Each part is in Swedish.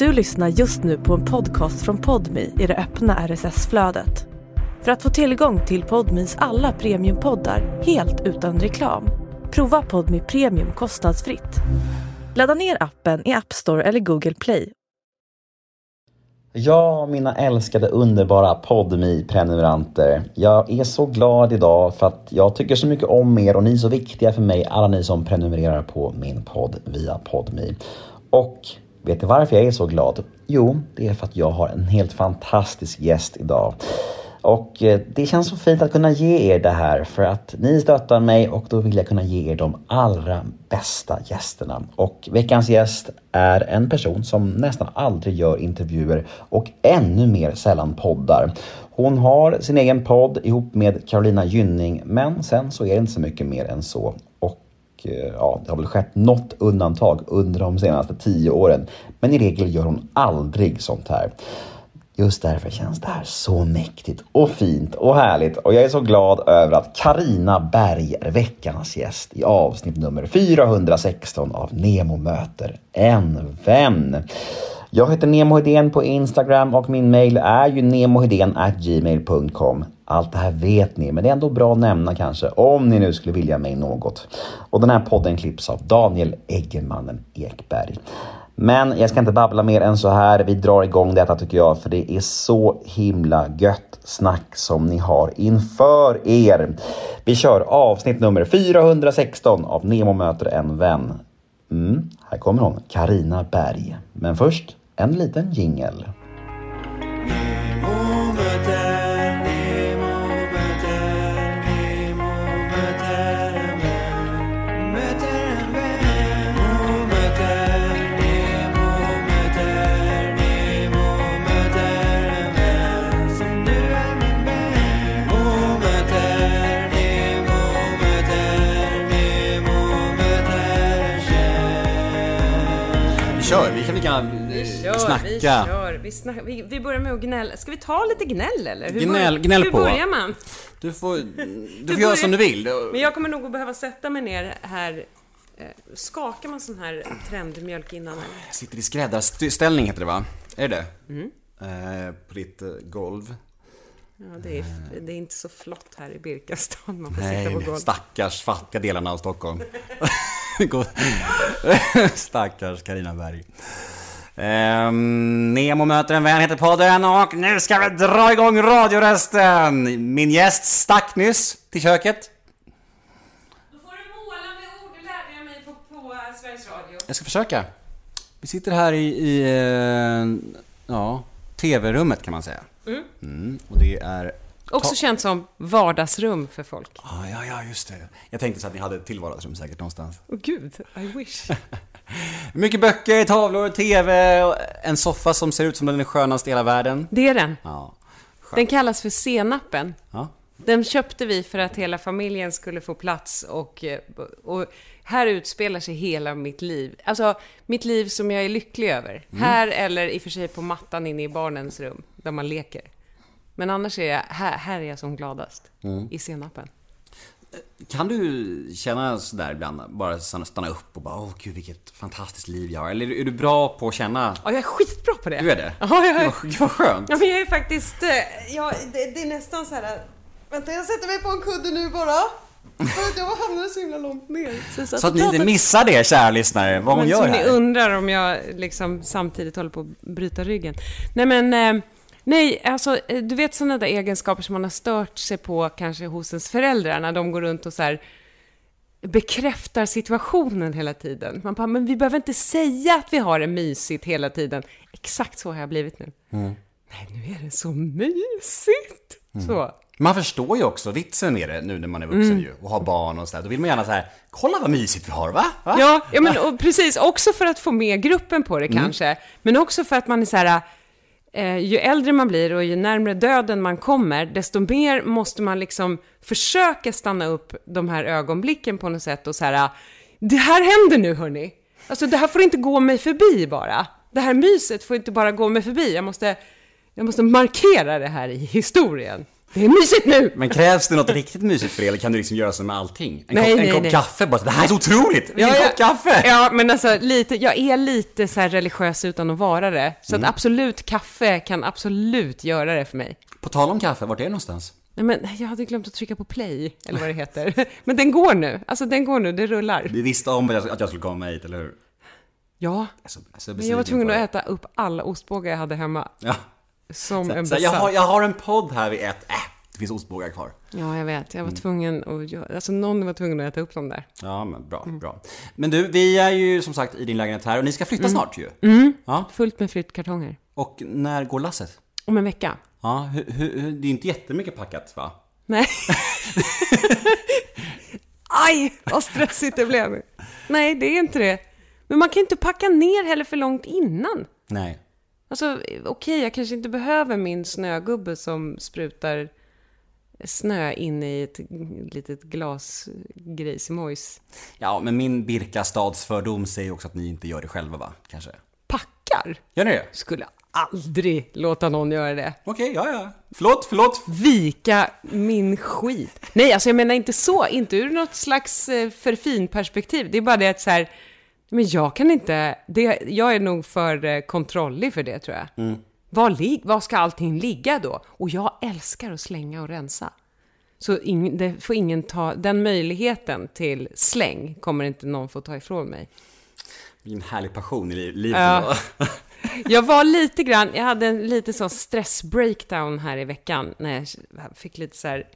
Du lyssnar just nu på en podcast från Podmi i det öppna RSS-flödet. För att få tillgång till Podmis alla premiumpoddar helt utan reklam, prova Podmi Premium kostnadsfritt. Ladda ner appen i App Store eller Google Play. Ja, mina älskade underbara podmi prenumeranter Jag är så glad idag för att jag tycker så mycket om er och ni är så viktiga för mig, alla ni som prenumererar på min podd via Podmi. Och vet ni varför jag är så glad? Jo, det är för att jag har en helt fantastisk gäst idag. Och eh, det känns så fint att kunna ge er det här för att ni stöttar mig och då vill jag kunna ge er de allra bästa gästerna. Och veckans gäst är en person som nästan aldrig gör intervjuer och ännu mer sällan poddar. Hon har sin egen podd ihop med Carolina Gynning men sen så är det inte så mycket mer än så. Och eh, ja, det har väl skett något undantag under de senaste tio åren. Men i regel gör hon aldrig sånt här. Just därför känns det här så mäktigt och fint och härligt och jag är så glad över att Karina Berg är veckans gäst i avsnitt nummer 416 av Nemo möter en vän. Jag heter Nemo Hedén på Instagram och min mail är ju gmail.com. Allt det här vet ni, men det är ändå bra att nämna kanske om ni nu skulle vilja mig något. Och den här podden klipps av Daniel Eggemannen Ekberg. Men jag ska inte babbla mer än så här. Vi drar igång detta tycker jag, för det är så himla gött snack som ni har inför er. Vi kör avsnitt nummer 416 av Nemo möter en vän. Mm, här kommer hon, Karina Berg. Men först en liten jingel. Vi kör, vi kan lika vi kör, snacka. vi kör. Vi, snack, vi, vi börjar med att gnälla. Ska vi ta lite gnäll eller? Hur Gnäll- bör- gnäll hur på. börjar man? Du får, du får göra som du vill. Men jag kommer nog att behöva sätta mig ner här. Eh, Skakar man sån här trendmjölk innan eller? Jag sitter i skräddarställning heter det va? Är det Mm. eh, På ditt eh, golv. Ja, det är, det är inte så flott här i Birkastad. Man får Nej, sitta på golvet. stackars fattiga delarna av Stockholm. Stackars Carina Berg. Ehm, Nemo möter en vän heter podden och nu ska vi dra igång radiorösten! Min gäst stack nyss till köket. Då får du måla med ord, det lärde jag mig på, på Sveriges Radio. Jag ska försöka. Vi sitter här i, i eh, ja, TV-rummet kan man säga. Mm, och det är... Också känt som vardagsrum för folk. Ah, ja, ja, just det. Jag tänkte så att ni hade ett till vardagsrum säkert någonstans. Åh gud, I wish. Mycket böcker, tavlor, TV, och en soffa som ser ut som den är skönast i hela världen. Det är den. Ja. Den kallas för Senapen. ja. Den köpte vi för att hela familjen skulle få plats och, eh, och här utspelar sig hela mitt liv. Alltså, mitt liv som jag är lycklig över. Här eller i och för sig på mattan inne i barnens rum, där man leker. Men annars är jag, här, här är jag som gladast. I senapen. Kan du känna sådär ibland, bara stanna stanna upp och bara åh gud vilket fantastiskt liv jag har? Eller är du bra på att känna? Ja, jag är skitbra på det. Du är det? Ja, jag är. Gud, vad skönt! Ja, men jag är faktiskt... eh, Ja, det, det är nästan så här... Vänta, jag sätter mig på en kudde nu bara. För att jag hamnade så himla långt ner. Så att ni inte missar det, kära lyssnare, vad hon Men gör ni här. undrar om jag liksom samtidigt håller på att bryta ryggen. Nej men, eh, nej, alltså eh, du vet sådana där egenskaper som man har stört sig på kanske hos ens föräldrar när de går runt och så här bekräftar situationen hela tiden. Man bara, men vi behöver inte säga att vi har det mysigt hela tiden. Exakt så har jag blivit nu. Mm. Nej, nu är det så mysigt! Så. Man förstår ju också vitsen med det nu när man är vuxen ju, och har barn och sådär. Då vill man gärna säga kolla vad mysigt vi har va? va? Ja, ja men och precis. Också för att få med gruppen på det Mm. kanske. Men också för att man är så här, eh, ju äldre man blir och ju närmre döden man kommer, desto mer måste man liksom försöka stanna upp de här ögonblicken på något sätt och så här, ah, det här händer nu hörni. Alltså det här får inte gå mig förbi bara. Det här myset får inte bara gå mig förbi. Jag måste, jag måste markera det här i historien. Det är mysigt nu! Men krävs det något riktigt mysigt för det eller kan du liksom göra så med allting? En Nej, kopp, nej, en kopp nej. kaffe bara, det här är så otroligt! Ja, en ja. kopp kaffe! Ja, men alltså lite, jag är lite så religiös utan att vara det. Så Mm. att absolut, kaffe kan absolut göra det för mig. På tal om kaffe, vart är det någonstans? Nej, men jag hade glömt att trycka på play, eller vad det heter. Men den går nu. Alltså den går nu, det rullar. Du visste om att jag, jag skulle komma hit, eller hur? Ja, så men jag var tvungen att äta upp alla ostbågar jag hade hemma. Ja. Som en Så, jag, har, besatt. jag har en podd här vid ett, äh, det finns ostbågar kvar. Ja, jag vet. Jag var Mm. tvungen att göra... Alltså någon var tvungen att äta upp dem där. Ja, men bra, Mm. bra. Men du, vi är ju som sagt i din lägenhet här och ni ska flytta snart ju. Mm. Ja, Fullt med flyttkartonger. och när går lasset? Om en vecka. Ja, hur, hur, det är inte jättemycket packat va? Nej. Aj, vad stressigt det blev. Nej, det är inte det. Men man kan inte packa ner heller för långt innan. Nej. Alltså, okej, jag kanske inte behöver min snögubbe som sprutar snö in i ett litet glasgrejsimojs. Ja, men min Birkastadsfördom säger också att ni inte gör det själva va? Kanske? Packar? Gör ni det? Skulle aldrig låta någon göra det. Okej, ja, ja. Förlåt, förlåt. Vika min skit. Nej, alltså jag menar inte så, inte ur något slags eh, förfin perspektiv. Det är bara det att så här, men jag kan inte, det, jag är nog för eh, kontrollig för det tror jag. Var, lig, var ska allting ligga då? Och jag älskar att slänga och rensa. Så ing, det får ingen ta, den möjligheten till släng kommer inte någon få ta ifrån mig. Vilken härlig passion i li- livet. Ja. Jag var lite grann, jag hade en lite sån stress-breakdown här i veckan när jag fick lite så här,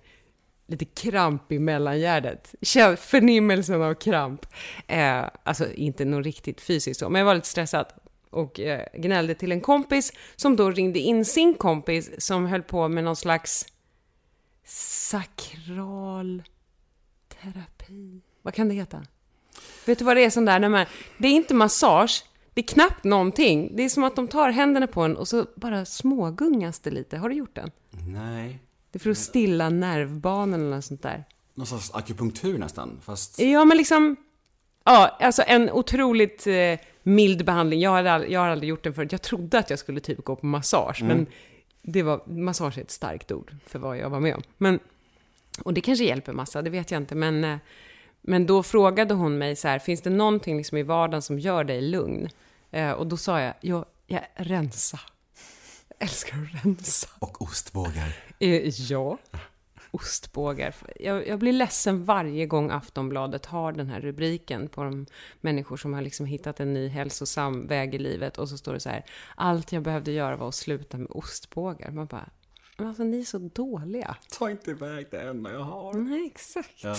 lite kramp i mellangärdet. Förnimmelsen av kramp. Eh, alltså inte något riktigt fysiskt så, men jag var lite stressad och eh, gnällde till en kompis som då ringde in sin kompis som höll på med någon slags sakral terapi. Vad kan det heta? Vet du vad det är sån där när man, det är inte massage, det är knappt någonting. Det är som att de tar händerna på en och så bara smågungas det lite. Har du gjort den? Nej. Det är för att stilla nervbanan eller något sånt där. Någon sorts akupunktur nästan, fast... Ja, men liksom... Ja, alltså en otroligt eh, mild behandling. Jag, hade all, jag har aldrig gjort den förut. Jag trodde att jag skulle typ gå på massage, men det var, massage är ett starkt ord för vad jag var med om. Men, och det kanske hjälper massa, det vet jag inte. Men, eh, men då frågade hon mig så här, finns det någonting liksom i vardagen som gör dig lugn? Eh, och då sa jag, jag, jag rensa. Jag älskar att rensa. Och ostbågar. Eh, ja. Ostbågar. Jag, jag blir ledsen varje gång Aftonbladet har den här rubriken på de människor som har liksom hittat en ny hälsosam väg i livet. Och så står det så här, allt jag behövde göra var att sluta med ostbågar. Man bara, men alltså ni är så dåliga. Ta inte iväg det enda jag har. Nej, exakt. Ja.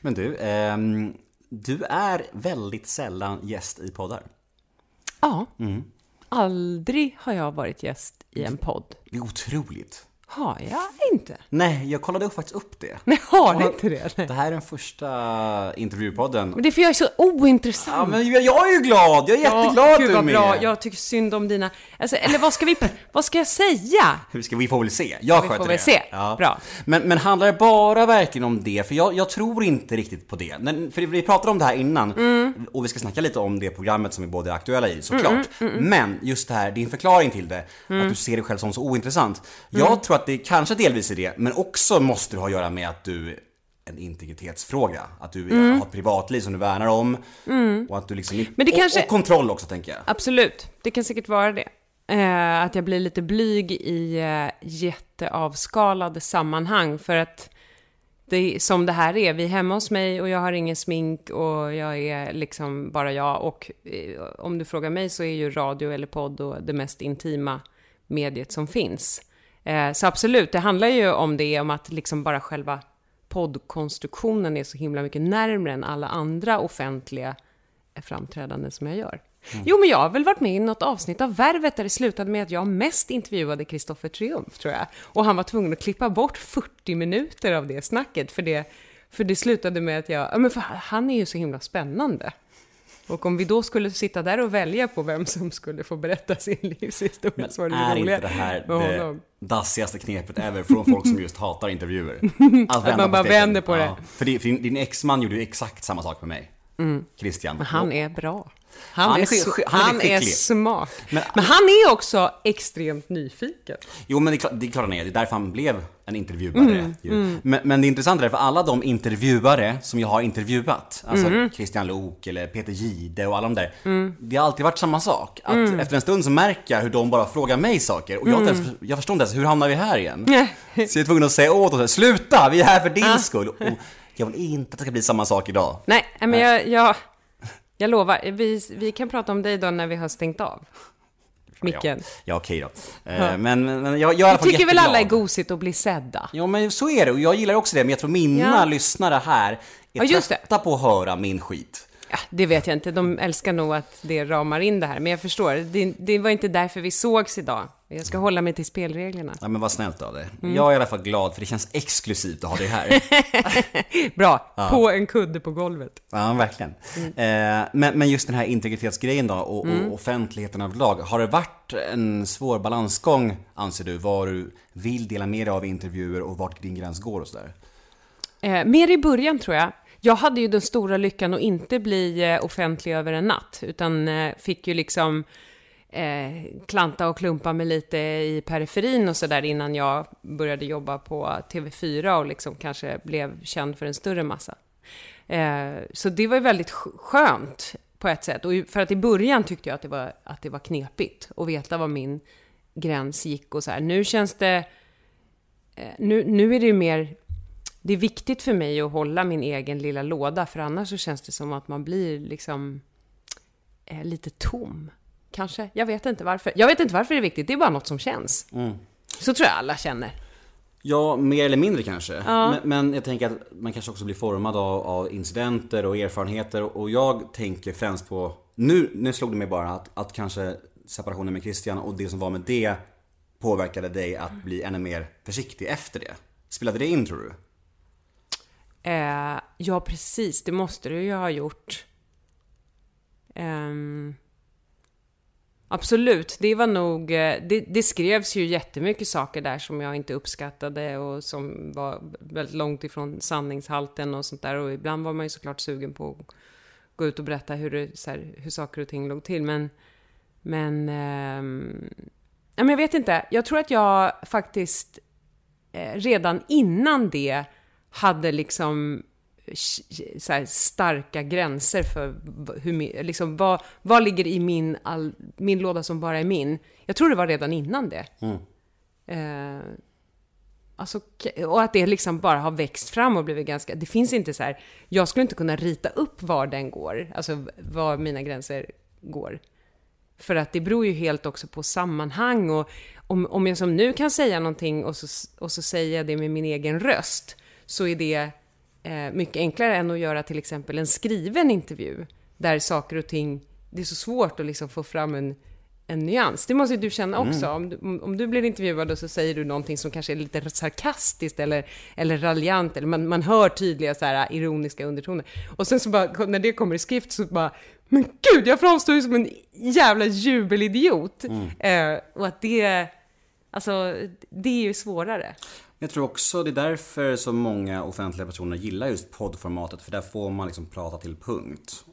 Men du, ehm, du är väldigt sällan gäst i poddar. Ja. Aldrig har jag varit gäst i en podd. Det är otroligt. Har jag inte? Nej, jag kollade faktiskt upp det. Nej, har inte det. Nej. Det här är den första intervjupodden. Men det är för jag är så ointressant. Ja, men jag jag är ju glad! Jag är jätteglad att Gud du är med! bra, jag tycker synd om dina... Alltså, eller vad ska vi... vad ska jag säga? Hur ska vi får väl se? Jag Vi sköter får väl det. se. Bra. Men, men handlar det bara verkligen om det? För jag, jag tror inte riktigt på det. Men, för vi pratade om det här innan Mm. och vi ska snacka lite om det programmet som vi båda är aktuella i såklart. Men just det här, din förklaring till det, Mm. att du ser dig själv som så ointressant. Jag tror att det kanske delvis är det, men också måste det ha att göra med att du en integritetsfråga. Att du har ett privatliv som du värnar om. Och att du liksom... Mm. Men det och, kanske- och kontroll också tänker jag. Absolut, det kan säkert vara det. Eh, att jag blir lite blyg i eh, jätteavskalade sammanhang för att det, som det här är, vi är hemma hos mig och jag har ingen smink och jag är liksom bara jag och eh, om du frågar mig så är ju radio eller podd och det mest intima mediet som finns. Eh, så absolut, det handlar ju om det, om att liksom bara själva poddkonstruktionen är så himla mycket närmre än alla andra offentliga framträdanden som jag gör. Jo, men jag har väl varit med i något avsnitt av Värvet där det slutade med att jag mest intervjuade Kristoffer Triumf, tror jag. Och han var tvungen att klippa bort 40 minuter av det snacket, för det, för det slutade med att jag... Ja, men för han är ju så himla spännande. Och om vi då skulle sitta där och välja på vem som skulle få berätta sin livshistoria så var det är inte det här det dassigaste knepet ever från folk som just hatar intervjuer? Att, vända man bara på vänder på det. För din, för din, din exman gjorde ju exakt samma sak med mig. Christian. Men han är bra. Han, Han är, är han är han är skicklig. smart. Men, Men- han är också extremt nyfiken. Jo men det är, klart, det är klart han är, det är därför han blev en intervjuare ju. Men, men det intressanta är för alla de intervjuare som jag har intervjuat, alltså Christian Lok eller Peter Gide och alla de där. Det har alltid varit samma sak. Att efter en stund så märker jag hur de bara frågar mig saker och jag, ens, jag förstår inte ens, hur hamnar vi här igen? så jag är tvungen att säga åt dem, sluta, vi är här för din skull. Och jag vill inte att det ska bli samma sak idag. Nej, men jag, jag, jag lovar. Vi, vi kan prata om dig då när vi har stängt av micken. Ja, ja okej då. Eh, Men, men jag, jag är fall Tycker väl alla är jätteglad. gosigt att bli sedda? Ja men så är det och jag gillar också det men jag tror mina Ja. lyssnare här är Ja, trötta på att höra min skit. Ja, det vet jag inte. De älskar nog att det ramar in det här. Men jag förstår, det, det var inte därför vi sågs idag. Jag ska hålla mig till spelreglerna. Ja men vad snällt av dig. Mm. Jag är i alla fall glad för det känns exklusivt att ha dig här. Bra, på en kudde på golvet. ja verkligen. Mm. Eh, men, men just den här integritetsgrejen då och, och offentligheten överlag. Har det varit en svår balansgång anser du? Var du vill dela med dig av intervjuer och vart din gräns går och sådär? Eh, mer i början tror jag. Jag hade ju den stora lyckan att inte bli eh, offentlig över en natt, utan eh, fick ju liksom eh, klanta och klumpa mig lite i periferin och sådär innan jag började jobba på TV4 och liksom kanske blev känd för en större massa. Eh, så det var ju väldigt skönt på ett sätt. Och för att i början tyckte jag att det var, att det var knepigt att veta var min gräns gick och så här. Nu känns det... Eh, nu, nu är det ju mer... Det är viktigt för mig att hålla min egen lilla låda, för annars så känns det som att man blir liksom eh, lite tom. Kanske. Jag vet inte varför. Jag vet inte varför det är viktigt, det är bara något som känns. Så tror jag alla känner. Ja, mer eller mindre kanske. Men, men jag tänker att man kanske också blir formad av, av incidenter och erfarenheter. Och jag tänker främst på, nu, nu slog det mig bara att, att kanske separationen med Christian och det som var med det påverkade dig att bli ännu mer försiktig efter det. Spelade det in tror du? Eh, ja, precis. Det måste du ju ha gjort. Eh, absolut. Det var nog... Eh, det, det skrevs ju jättemycket saker där som jag inte uppskattade och som var väldigt långt ifrån sanningshalten och sånt där. Och ibland var man ju såklart sugen på att gå ut och berätta hur, det, så här, hur saker och ting låg till. Men... Men... Eh, men jag vet inte. Jag tror att jag faktiskt eh, redan innan det hade liksom starka gränser för hur liksom, vad, vad ligger i min, all, min låda som bara är min. Jag tror det var redan innan det. Eh, alltså, och att det liksom bara har växt fram och blivit ganska... Det finns inte så här... Jag skulle inte kunna rita upp var den går, alltså var mina gränser går. För att det beror ju helt också på sammanhang och om, om jag som nu kan säga någonting och så, och så säger jag det med min egen röst så är det eh, mycket enklare än att göra till exempel en skriven intervju där saker och ting, det är så svårt att liksom få fram en, en nyans. Det måste ju du känna också. Om, du, om, du blir intervjuad och så säger du någonting som kanske är lite sarkastiskt eller, eller raljant, eller man, man hör tydliga så här ironiska undertoner. Och sen så bara, när det kommer i skrift så bara, men gud, jag framstår ju som en jävla jubelidiot. Eh, och att det, alltså, det är ju svårare. Jag tror också det är därför så många offentliga personer gillar just poddformatet för där får man liksom prata till punkt.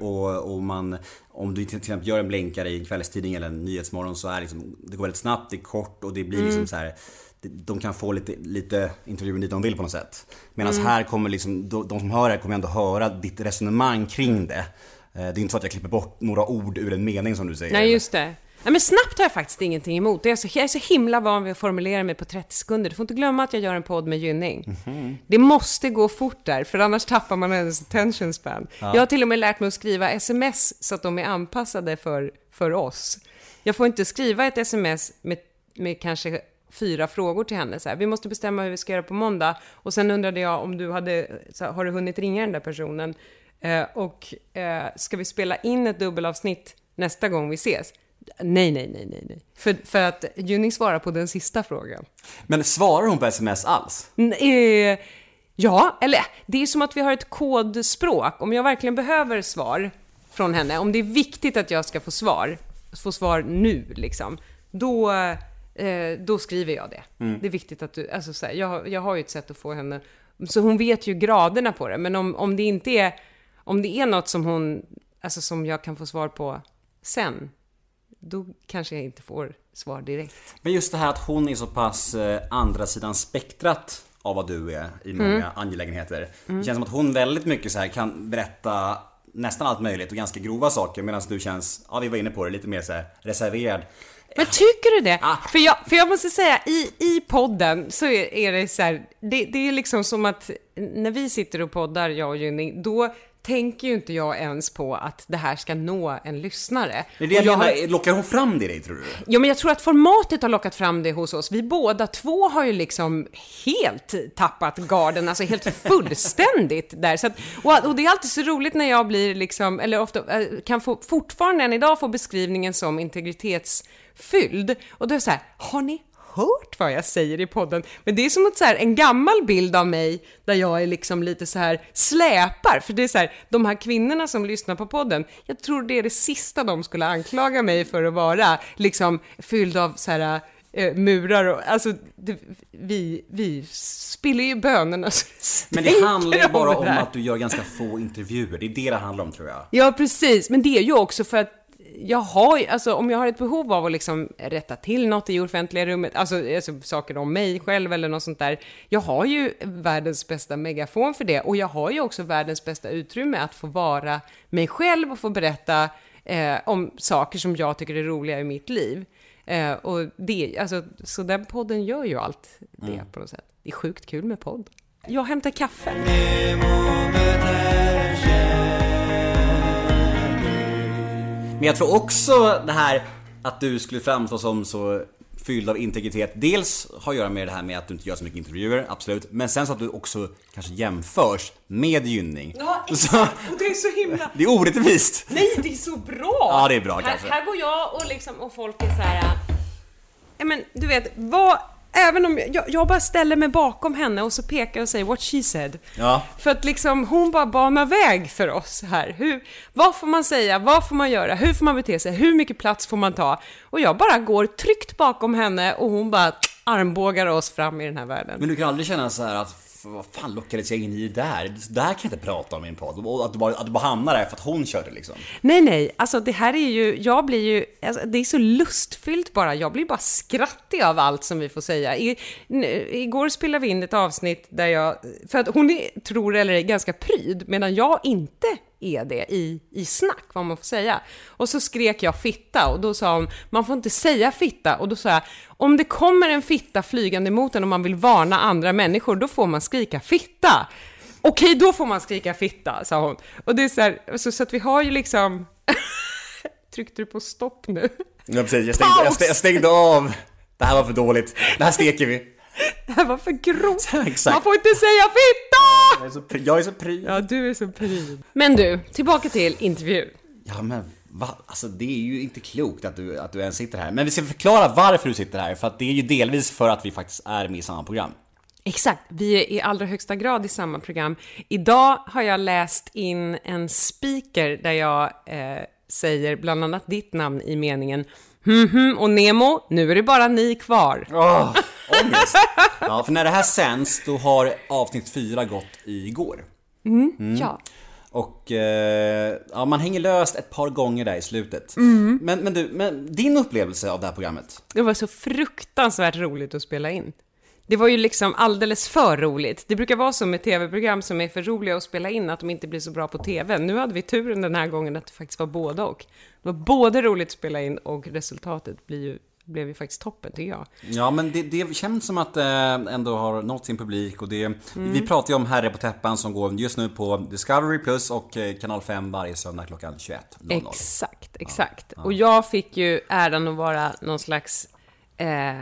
Och, och, och man, om du till exempel gör en blänkare i en kvällstidning eller en nyhetsmorgon så är liksom, det går väldigt snabbt, det är kort och det blir liksom så här. det- De kan få lite, lite intervjuer dit de vill på något sätt. Medan här kommer liksom, de, de som hör det här kommer ändå höra ditt resonemang kring det. Eh, Det är inte så att jag klipper bort några ord ur en mening som du säger. Nej, just det. Nej, men snabbt har jag faktiskt ingenting emot. Jag är, så, jag är så himla van vid att formulera mig på 30 sekunder. Du får inte glömma att jag gör en podd med Gynning. Det måste gå fort där, för annars tappar man ens attention span. Jag har till och med lärt mig att skriva sms så att de är anpassade för, för oss. Jag får inte skriva ett sms med, med kanske fyra frågor till henne. Så här, vi måste bestämma hur vi ska göra på måndag. Och sen undrade jag om du hade, så här, har du hunnit ringa den där personen? Eh, och eh, ska vi spela in ett dubbelavsnitt nästa gång vi ses? Nej, nej, nej, nej, nej. För, för att Junning svarar på den sista frågan. Men svarar hon på sms alls? N- eh, ja, eller det är som att vi har ett kodspråk. Om jag verkligen behöver svar från henne, om det är viktigt att jag ska få svar, få svar nu liksom, då, eh, då skriver jag det. Det är viktigt att du, alltså så här, jag, jag har ju ett sätt att få henne, så hon vet ju graderna på det, men om, om det inte är, om det är något som hon alltså som jag kan få svar på sen, då kanske jag inte får svar direkt. Men just det här att hon är så pass eh, andra sidan spektrat av vad du är i många Mm. angelägenheter. Det känns som att hon väldigt mycket så här kan berätta nästan allt möjligt och ganska grova saker medan du känns, ja vi var inne på det, lite mer så här reserverad. Men tycker du det? Ah. För, jag, för jag måste säga, i, i podden så är, är det så här, det, det är liksom som att när vi sitter och poddar, jag och Gynning, då tänker ju inte jag ens på att det här ska nå en lyssnare. Det är det jag, jag har- menar, lockar hon fram det i dig tror du? Ja, men jag tror att formatet har lockat fram det hos oss. Vi båda två har ju liksom helt tappat garden, alltså helt fullständigt där. Så att, och, och det är alltid så roligt när jag blir liksom, eller ofta, eh, kan få, fortfarande än idag få beskrivningen som integritetsfylld. Och då är det så här, har ni hört vad jag säger i podden? Men det är som att så här, en gammal bild av mig där jag är liksom lite så här släpar. För det är så här, de här kvinnorna som lyssnar på podden, jag tror det är det sista de skulle anklaga mig för att vara, liksom fylld av så här eh, murar och alltså det, vi, vi spiller ju bönorna så Men det handlar ju bara om över. att du gör ganska få intervjuer. Det är det det handlar om tror jag. Ja, precis. Men det är ju också för att jag har ju, alltså om jag har ett behov av att liksom rätta till något i offentliga rummet, alltså, alltså saker om mig själv eller något sånt där. Jag har ju världens bästa megafon för det och jag har ju också världens bästa utrymme att få vara mig själv och få berätta eh, om saker som jag tycker är roliga i mitt liv. Eh, och det, alltså, så den podden gör ju allt det på något sätt. Det är sjukt kul med podd. Jag hämtar kaffe. Men jag tror också det här att du skulle framstå som så fylld av integritet. Dels har att göra med det här med att du inte gör så mycket intervjuer, absolut. Men sen så att du också kanske jämförs med Gynning. Ja, Så, Och det är så himla... det är orättvist. Nej, det är så bra! Ja, det är bra, här, kanske. Här går jag och liksom, och folk är så här... äh, Ja men, du vet, vad... Även om jag, jag bara ställer mig bakom henne och så pekar och säger what she said. Ja. För att liksom, hon bara banar väg för oss här. Hur, vad får man säga? Vad får man göra? Hur får man bete sig? Hur mycket plats får man ta? Och jag bara går tryggt bakom henne och hon bara armbågar oss fram i den här världen. Men du kan aldrig känna så här att "F- vad fan lockades jag in i där? Det här kan jag inte prata om i en podd. Och att du bara, att du bara hamnar där för att hon körde liksom. Nej, nej, alltså det här är ju, jag blir ju, alltså, det är så lustfyllt bara, jag blir bara skrattig av allt som vi får säga. I, igår spelade vi in ett avsnitt där jag, för att hon är, tror eller är ganska pryd, medan jag inte är det i, i snack, vad man får säga. Och så skrek jag fitta och då sa hon, man får inte säga fitta. Och då sa jag, om det kommer en fitta flygande mot en och man vill varna andra människor, då får man skrika fitta. Okej, då får man skrika fitta, sa hon. Och det är så här, så, så att vi har ju liksom... Tryckte du på stopp nu? Ja precis, jag stängde, jag stängde, jag stängde av. Det här var för dåligt. Det här steker vi. Det här var för grovt. Exakt. Man får inte säga fitta! Jag är så, pry- jag är så pryd. Ja, du är så pryd. Men du, tillbaka till intervju. Ja men va? Alltså det är ju inte klokt att du, att du ens sitter här. Men vi ska förklara varför du sitter här. För att det är ju delvis för att vi faktiskt är med i samma program. Exakt, vi är i allra högsta grad i samma program. Idag har jag läst in en speaker där jag eh, säger bland annat ditt namn i meningen hm hm och Nemo, nu är det bara ni kvar. Åh, ångest! Ja, för när det här sänds då har avsnitt 4 gått igår. Ja. Och eh, ja, man hänger löst ett par gånger där i slutet. Mm. Men, men du, men din upplevelse av det här programmet? Det var så fruktansvärt roligt att spela in. Det var ju liksom alldeles för roligt. Det brukar vara så med tv-program som är för roliga att spela in att de inte blir så bra på tv. Nu hade vi turen den här gången att det faktiskt var både och. Det var både roligt att spela in och resultatet blir ju, blev ju faktiskt toppen tycker jag. Ja men det, det känns som att det ändå har nått sin publik och det Vi pratar ju om Herre på täppan som går just nu på Discovery Plus och eh, kanal 5 varje söndag klockan 21.00 Exakt, exakt. Och jag fick ju äran att vara någon slags eh,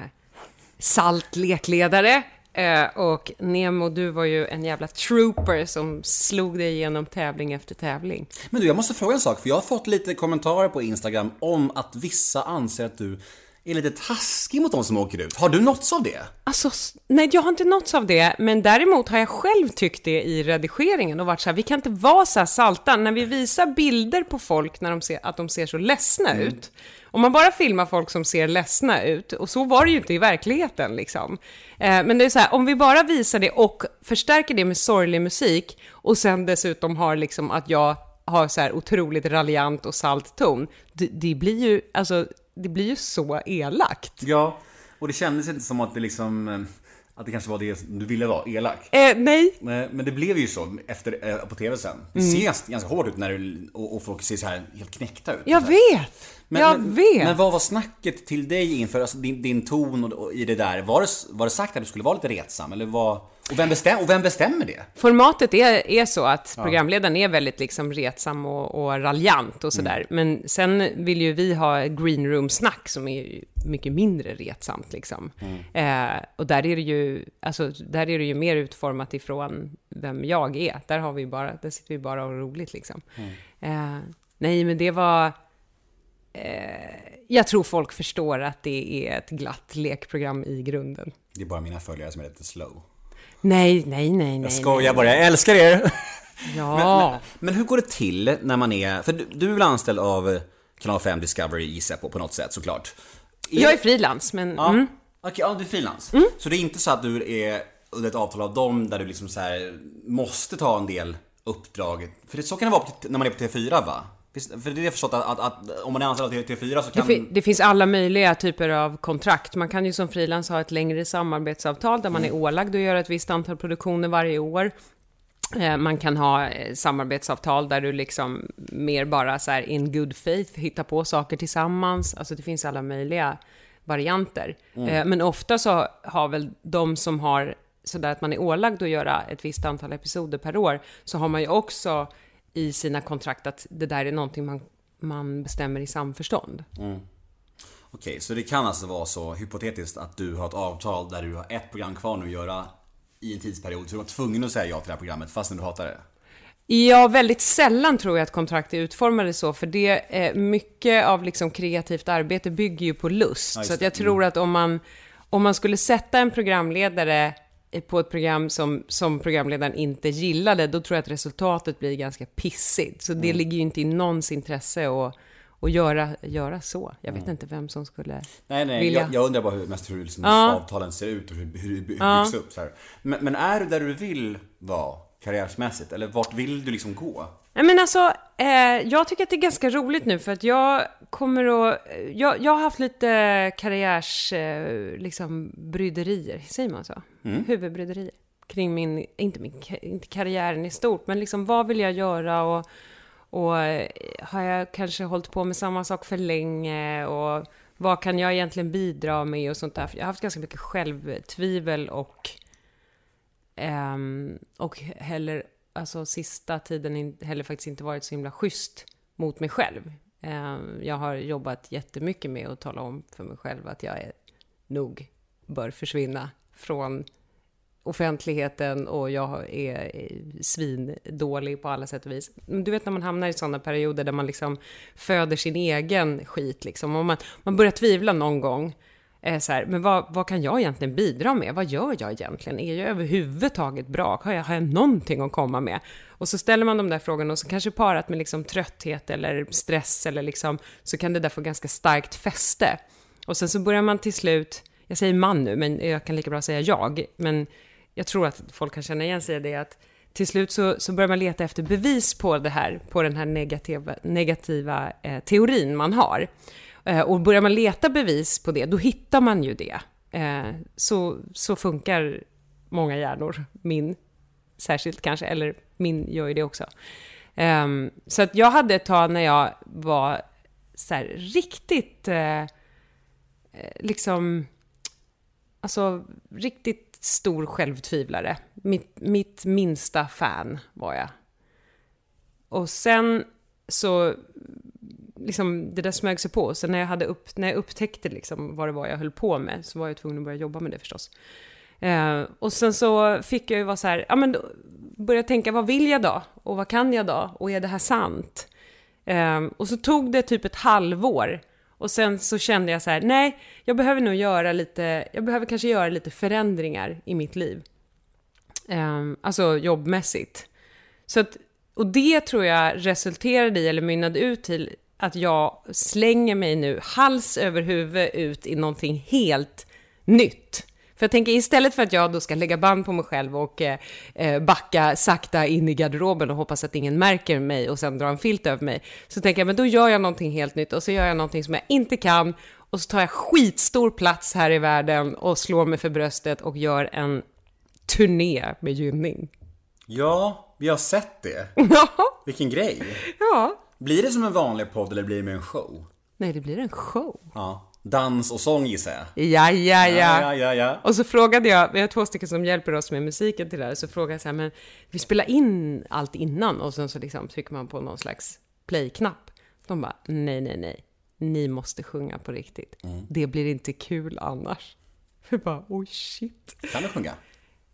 salt lekledare. Eh, och Nemo, du var ju en jävla trooper som slog dig igenom tävling efter tävling. Men du jag måste fråga en sak för jag har fått lite kommentarer på Instagram om att vissa anser att du är lite taskig mot de som åker ut. Har du nåtts av det? Alltså, nej, jag har inte nåtts av det, men däremot har jag själv tyckt det i redigeringen och varit så här, vi kan inte vara så här salta. När vi visar bilder på folk när de ser, att de ser så ledsna ut, om man bara filmar folk som ser ledsna ut, och så var det ju inte i verkligheten liksom. Eh, men det är så här, om vi bara visar det och förstärker det med sorglig musik, och sen dessutom har liksom att jag har så här otroligt raljant och salt ton. Det, det blir ju, alltså, det blir ju så elakt. Ja, och det kändes inte som att det liksom... eh, Att det kanske var det du ville vara, elak. Eh, nej, Men det blev ju så efter, eh, på TV sen. Det ser ganska- ganska hårt ut när du, och, och folk ser så här helt knäckta ut. jag vet! Men, jag men, vet! Men vad var snacket till dig inför alltså, din, din ton och, och i det där? Var det, var det sagt att du skulle vara lite retsam? Eller vad, och, vem bestäm, och vem bestämmer det? Formatet är, är så att programledaren är väldigt liksom retsam och, och raljant och sådär. Men sen vill ju vi ha green room-snack som är mycket mindre retsamt liksom. Eh, och där är det ju, alltså, där är det ju mer utformat ifrån vem jag är. Där har vi bara, där sitter vi bara och har roligt liksom. Eh, nej, men det var... Eh, jag tror folk förstår att det är ett glatt lekprogram i grunden. Det är bara mina följare som är lite slow. Nej, nej, nej, nej. Jag skojar bara, jag älskar er! nej. Ja. Men, men hur går det till när man är... För du, du är väl anställd av Kanal 5 Discovery gissar jag på, på något sätt såklart? Jag är frilans, men... Ja, Mm. okej, ja, du är frilans. Så det är inte så att du är under ett avtal av dem där du liksom så här måste ta en del uppdrag? För det, så kan det vara när man är på TV4 va? Visst, för det är det förstått att, att, att om man är anställd av TV4 så Det, kan... fi- det finns alla möjliga typer av kontrakt. Man kan ju som frilans ha ett längre samarbetsavtal där man är ålagd att göra ett visst antal produktioner varje år. Eh, Man kan ha eh, samarbetsavtal där du liksom mer bara så här in good faith hittar på saker tillsammans. Alltså det finns alla möjliga varianter. Eh, Men ofta så har väl de som har sådär att man är ålagd att göra ett visst antal episoder per år, så har man ju också i sina kontrakt att det där är någonting man, man bestämmer i samförstånd. Okej, så det kan alltså vara så hypotetiskt att du har ett avtal där du har ett program kvar nu att göra i en tidsperiod, så du var tvungen att säga ja till det här programmet fastän du hatar det? Ja, väldigt sällan tror jag att kontrakt är utformade så, för det, eh, mycket av liksom kreativt arbete bygger ju på lust. Ja, så jag tror att om man, om man skulle sätta en programledare på ett program som, som programledaren inte gillade, då tror jag att resultatet blir ganska pissigt. Så Mm. det ligger ju inte i någons intresse att, att göra, göra så. Jag Mm. vet inte vem som skulle Nej, nej, vilja. jag, jag undrar bara hur, hur liksom Ja. avtalen ser ut och hur, hur, hur Ja. byggs upp. Så. Men, men är du där du vill vara karriärsmässigt? Eller vart vill du liksom gå? Nej, men alltså, eh, jag tycker att det är ganska roligt nu för att jag kommer att... Jag, jag har haft lite karriärs... Eh, liksom bryderier, säger man så? Huvudbryderier. Kring min, inte min, inte karriären i stort, men liksom vad vill jag göra och, och eh, har jag kanske hållit på med samma sak för länge och vad kan jag egentligen bidra med och sånt där. För Jag har haft ganska mycket självtvivel och Ehm, och heller, alltså sista tiden heller faktiskt inte varit så himla schysst mot mig själv. Eh, jag har jobbat jättemycket med att tala om för mig själv att jag är, nog bör försvinna från offentligheten och jag är eh, svindålig på alla sätt och vis. Du vet när man hamnar i sådana perioder där man liksom föder sin egen skit liksom. Och man, man börjar tvivla någon gång. Eh, så här, men vad, vad kan jag egentligen bidra med? Vad gör jag egentligen? Är jag överhuvudtaget bra? Har jag, har jag någonting att komma med? Och så ställer man de där frågorna och så kanske parat med liksom trötthet eller stress eller liksom, så kan det där få ganska starkt fäste. Och sen så börjar man till slut, jag säger man nu, men jag kan lika bra säga jag, men jag tror att folk kan känna igen sig i det, att till slut så, så börjar man leta efter bevis på det här, på den här negativa, negativa eh, teorin man har. Eh, och börjar man leta bevis på det, då hittar man ju det. Eh, så, så funkar många hjärnor, min särskilt kanske, eller min gör ju det också. Ehm, så att jag hade ett tag när jag var så här riktigt, eh, eh, liksom, alltså riktigt stor självtvivlare. Mitt, mitt minsta fan var jag. Och sen så, liksom det där smög sig på. Så när jag, hade upp, när jag upptäckte liksom vad det var jag höll på med så var jag tvungen att börja jobba med det förstås. Eh, och sen så fick jag ju vara så här, ja men då, börja tänka vad vill jag då? Och vad kan jag då? Och är det här sant? Eh, och så tog det typ ett halvår. Och sen så kände jag så här, nej, jag behöver nog göra lite, jag behöver kanske göra lite förändringar i mitt liv. Eh, alltså jobbmässigt. Så att, och det tror jag resulterade i, eller mynnade ut till, att jag slänger mig nu hals över huvud ut i någonting helt nytt. För jag tänker istället för att jag då ska lägga band på mig själv och eh, eh, backa sakta in i garderoben och hoppas att ingen märker mig och sen dra en filt över mig, så tänker jag men då gör jag någonting helt nytt och så gör jag någonting som jag inte kan och så tar jag skitstor plats här i världen och slår mig för bröstet och gör en turné med Gynning. Ja, vi har sett det. Vilken grej. ja. Blir det som en vanlig podd eller blir det mer en show? Nej, det blir en show. Ja. Dans och sång gissar jag. Ja, ja, ja. ja, ja, ja. Och så frågade jag, vi har två stycken som hjälper oss med musiken till det här, så frågade jag så här, men vi spelar in allt innan och sen så liksom trycker man på någon slags play-knapp. De bara, nej, nej, nej, ni måste sjunga på riktigt. Det blir inte kul annars. Vi bara, oj shit. Kan du sjunga?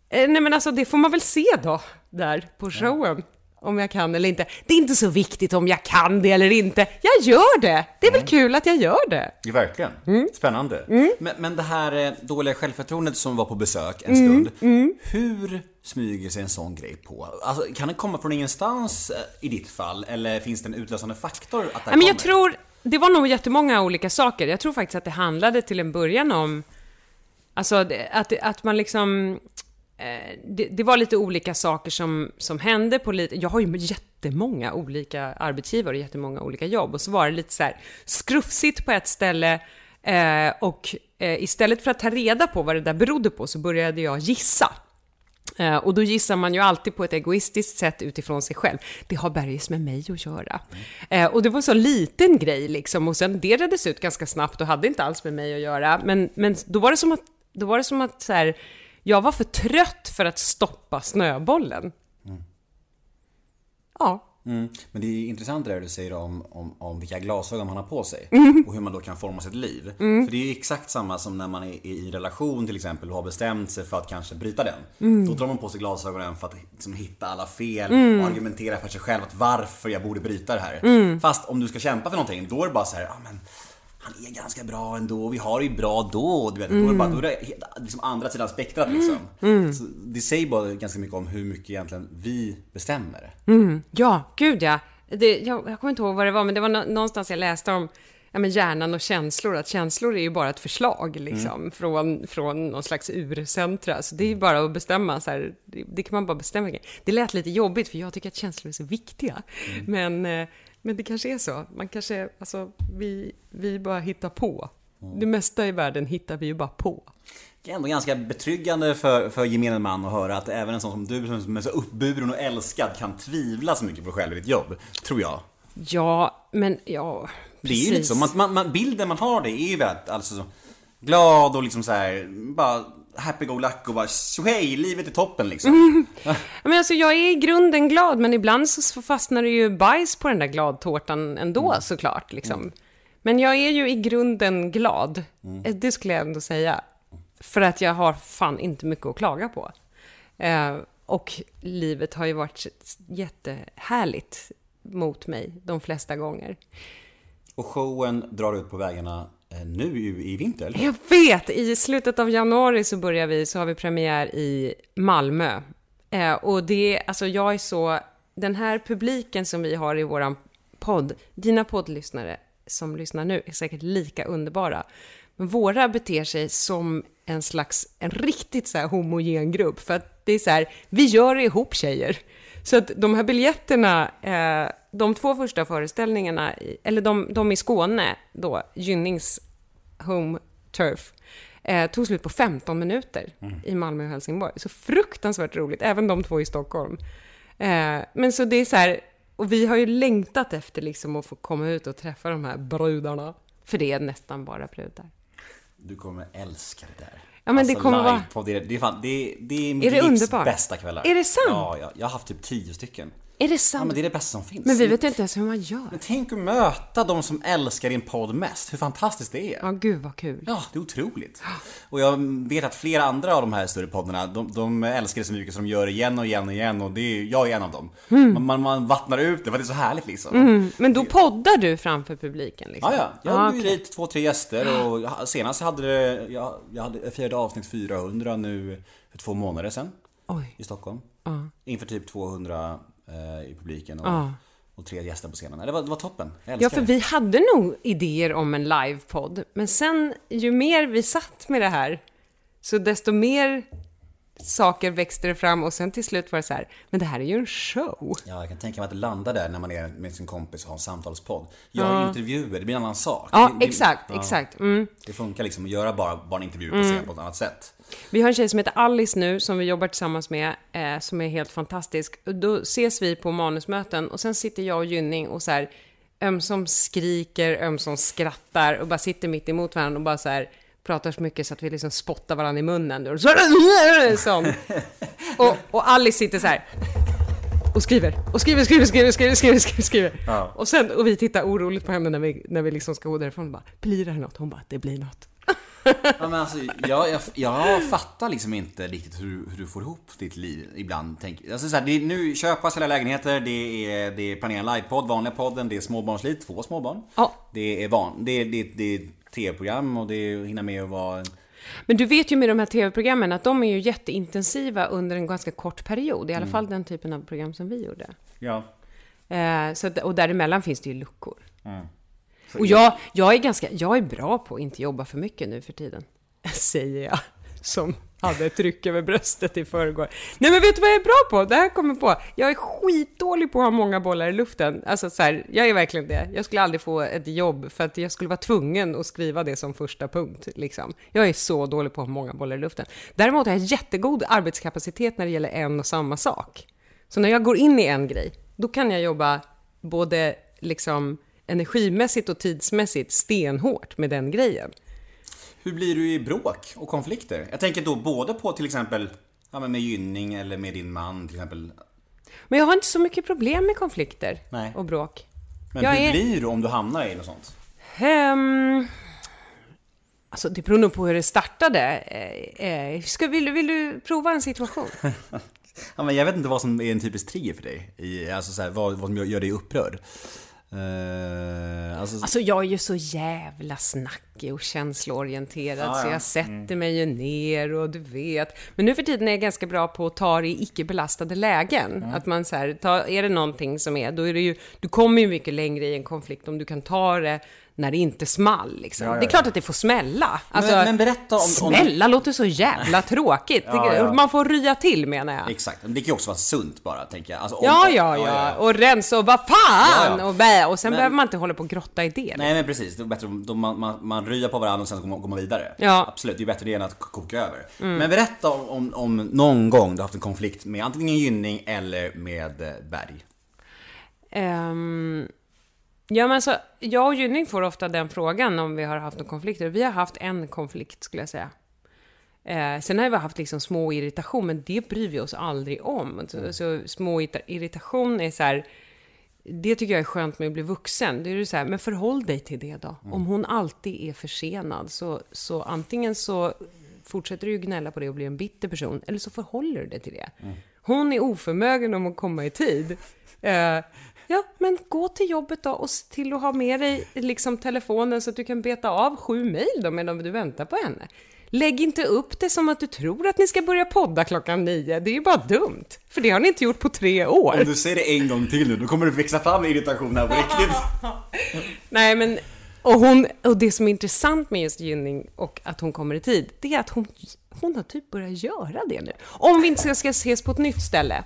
Eh, nej men alltså det får man väl se då, där på showen. Om jag kan eller inte. Det är inte så viktigt om jag kan det eller inte. Jag gör det! Det är väl kul att jag gör det. Ja, verkligen. Spännande. Men, men det här eh, dåliga självförtroendet som var på besök en Mm, stund. Hur smyger sig en sån grej på? Alltså, kan det komma från ingenstans eh, i ditt fall? Eller finns det en utlösande faktor att det här men jag tror, det var nog jättemånga olika saker. Jag tror faktiskt att det handlade till en början om, alltså att, att man liksom, Eh, det, det var lite olika saker som, som hände på lite, jag har ju jättemånga olika arbetsgivare och jättemånga olika jobb och så var det lite så här skrufsigt på ett ställe eh, och eh, istället för att ta reda på vad det där berodde på så började jag gissa. Eh, Och då gissar man ju alltid på ett egoistiskt sätt utifrån sig själv. Det har bergis med mig att göra. Eh, Och det var så liten grej liksom, och sen det reddes ut ganska snabbt och hade inte alls med mig att göra. Men, men då var det som att, då var det som att så här, jag var för trött för att stoppa snöbollen. Ja. Mm. Men det är intressant det där du säger om, om, om vilka glasögon man har på sig Mm. och hur man då kan forma sitt liv. För det är ju exakt samma som när man är i relation till exempel och har bestämt sig för att kanske bryta den. Mm. Då drar man på sig glasögonen för att liksom, hitta alla fel och argumentera för sig själv att varför jag borde bryta det här. Mm. Fast om du ska kämpa för någonting, då är det bara så här, ja men han är ganska bra ändå, vi har det ju bra då. Du vet, Då är det bara då är det liksom andra sidan spektrat liksom. Mm. Så det säger bara ganska mycket om hur mycket egentligen vi bestämmer. Ja, gud ja. Det, jag, jag kommer inte ihåg vad det var, men det var nå- någonstans jag läste om ja, men hjärnan och känslor, att känslor är ju bara ett förslag liksom, från, från någon slags urcentra. Så det är ju bara att bestämma, så här, det, det kan man bara bestämma. Det lät lite jobbigt, för jag tycker att känslor är så viktiga. Men, eh, men det kanske är så. Man kanske, alltså, vi, vi bara hittar på. Det mesta i världen hittar vi ju bara på. Det är ändå ganska betryggande för, för gemene man att höra att även en sån som du som är så uppburen och älskad kan tvivla så mycket på själv i ditt jobb. Tror jag. Ja, men ja, Det är ju så. Man, man, bilden man har det är ju väldigt alltså, så glad och liksom så här, bara happy-go-lucky och bara hej, livet är toppen liksom. Ja, Men alltså, jag är i grunden glad, men ibland så fastnar det ju bajs på den där gladtårtan ändå såklart. Liksom. Men jag är ju i grunden glad. Eh, Det skulle jag ändå säga. För att jag har fan inte mycket att klaga på. Eh, och livet har ju varit jättehärligt mot mig de flesta gånger. Och showen drar ut på vägarna Eh, nu i, vinter, eller? Jag vet! I slutet av januari så börjar vi, så har vi premiär i Malmö. Eh, och det, alltså jag är så, den här publiken som vi har i våran podd, dina poddlyssnare som lyssnar nu är säkert lika underbara. Men våra beter sig som en slags, en riktigt så här homogen grupp. För att det är så här, vi gör det ihop tjejer. Så att de här biljetterna, eh, de två första föreställningarna, eller de, de i Skåne då, Gynnings Home Turf, eh, tog slut på 15 minuter i Malmö och Helsingborg. Så fruktansvärt roligt, även de två i Stockholm. Eh, men så det är så här, och vi har ju längtat efter liksom att få komma ut och träffa de här brudarna. För det är nästan bara brudar. Du kommer älska det där. Ja, men det kommer vara- det, är- det, är fan, det, är- det är mitt Är livs underbart? bästa kvällar. Är det sant? Ja, jag, jag har haft typ tio stycken. Är det Ja, sant? men det är det bästa som finns. men vi vet inte ens hur man gör. Men tänk att möta de som älskar din podd mest. Hur fantastiskt det är. Ja, gud vad kul. Ja, det är otroligt. Och jag vet att flera andra av de här större poddarna, de, de älskar det så mycket så de gör det igen och igen och igen och det är, jag är en av dem. Man, man, man vattnar ut det för det är så härligt liksom. Mm, men då poddar du framför publiken? Liksom. Ja, ja. Jag Ah, bjöd okej. dit två, tre gäster och senast hade det, jag, jag hade firade avsnitt 400 nu för två månader sedan Oj. i Stockholm. Ja. Inför typ 200 eh, i publiken och, Ja. och tre gäster på scenen. Det var, det var toppen. Ja, för det. vi hade nog idéer om en livepodd, men sen ju mer vi satt med det här Så desto mer saker växte det fram och sen till slut var det så här, men det här är ju en show. Ja, jag kan tänka mig att det landar där när man är med sin kompis och har en samtalspodd. Gör intervjuer, det blir en annan sak. Ja, Det- det- exakt, ja, exakt. Mm. Det funkar liksom att göra bara barnintervjuer på scen på ett annat sätt. Vi har en tjej som heter Alice nu, som vi jobbar tillsammans med, eh, som är helt fantastisk. Då ses vi på manusmöten och sen sitter jag och Gynning och så här, ömsom skriker, ömsom skrattar och bara sitter mitt emot varandra och bara så här pratar så mycket så att vi liksom spottar varandra i munnen. Och så, sån. Och, och Alice sitter så här och skriver, och skriver, skriver, skriver, skriver, skriver, skriver, skriver. Ja. Och sen, och vi tittar oroligt på henne när vi, när vi liksom ska gå därifrån och bara, blir det här något? Hon bara, det blir något. Ja, men alltså, jag, jag, jag fattar liksom inte riktigt hur, hur du får ihop ditt liv ibland. Tänk, alltså, så här, det är nu köpa, sälja lägenheter, det är, det är planera livepodd, vanliga podden, det är småbarnsliv, två småbarn. Ja. Det är van, det det, det är tv-program och det är att hinna med att vara... Men du vet ju med de här tv-programmen att de är ju jätteintensiva under en ganska kort period. I alla fall den typen av program som vi gjorde. Ja. Eh, så att, och däremellan finns det ju luckor. Och jag, jag, är ganska, jag är bra på att inte jobba för mycket nu för tiden. Säger jag, som hade ett tryck över bröstet i förrgår. Nej men vet du vad jag är bra på? Det här kommer på. Jag är skitdålig på att ha många bollar i luften. Alltså så här, jag är verkligen det. Jag skulle aldrig få ett jobb för att jag skulle vara tvungen att skriva det som första punkt. Liksom. Jag är så dålig på att ha många bollar i luften. Däremot har jag jättegod arbetskapacitet när det gäller en och samma sak. Så när jag går in i en grej, då kan jag jobba både liksom energimässigt och tidsmässigt stenhårt med den grejen. Hur blir du i bråk och konflikter? Jag tänker då både på till exempel ja, men med Gynning eller med din man till exempel. Men jag har inte så mycket problem med konflikter Nej. och bråk. Men Jag hur är- blir du om du hamnar i något sånt? Ehm, alltså det beror nog på hur det startade. Eh, eh, ska, vill, du- vill du prova en situation? Ja, men jag vet inte vad som är en typisk trigger för dig. I, alltså så här, vad, vad som gör dig upprörd. Eh, alltså, Alltså jag är ju så jävla snackig och känsloorienterad Ja, så ja. jag sätter mig ju ner och du vet. Men nu för tiden är jag ganska bra på att ta det i icke belastade lägen. Att man så här, ta, är det någonting som är, då är det ju, du kommer ju mycket längre i en konflikt om du kan ta det när det inte small liksom. Ja, ja, Det är klart ja. att det får smälla. Alltså, men berätta om- om- Smälla låter så jävla tråkigt. Ja, ja. Man får rya till menar jag. Exakt, men det kan ju också vara sunt bara tänker jag. Alltså, om- Ja, ja, ja, och rensa och vad fan! Ja, ja. Och, bä, och sen Men- behöver man inte hålla på och grotta i det. Nej men precis, det är bättre om man, man, man ryar på varandra och sen går man, går man vidare. Ja. Absolut, det är bättre det än att koka över. Men berätta om, om, om någon gång du har haft en konflikt med antingen Gynning eller med eh, Berg. Ehm, ja, men alltså, jag och Gynning får ofta den frågan om vi har haft några konflikter. Vi har haft en konflikt, skulle jag säga. Eh, sen har vi haft liksom små irritation, men det bryr vi oss aldrig om. Så, så små irrita- irritation är så här, det tycker jag är skönt med att bli vuxen. Det är ju så här, men förhåll dig till det då. Om hon alltid är försenad, så, så antingen så fortsätter du gnälla på det och blir en bitter person, eller så förhåller du dig till det. Hon är oförmögen om att komma i tid. Eh, ja, men gå till jobbet då och se till att ha med dig liksom telefonen så att du kan beta av sju mejl då medan du väntar på henne. Lägg inte upp det som att du tror att ni ska börja podda klockan nio. Det är ju bara dumt. För det har ni inte gjort på tre år. Om du säger det en gång till nu, då kommer du växa fram irritation här på riktigt. Nej, men... Och, hon, och det som är intressant med just Gynning och att hon kommer i tid, det är att hon, hon har typ börjat göra det nu. Om vi inte ska ses på ett nytt ställe.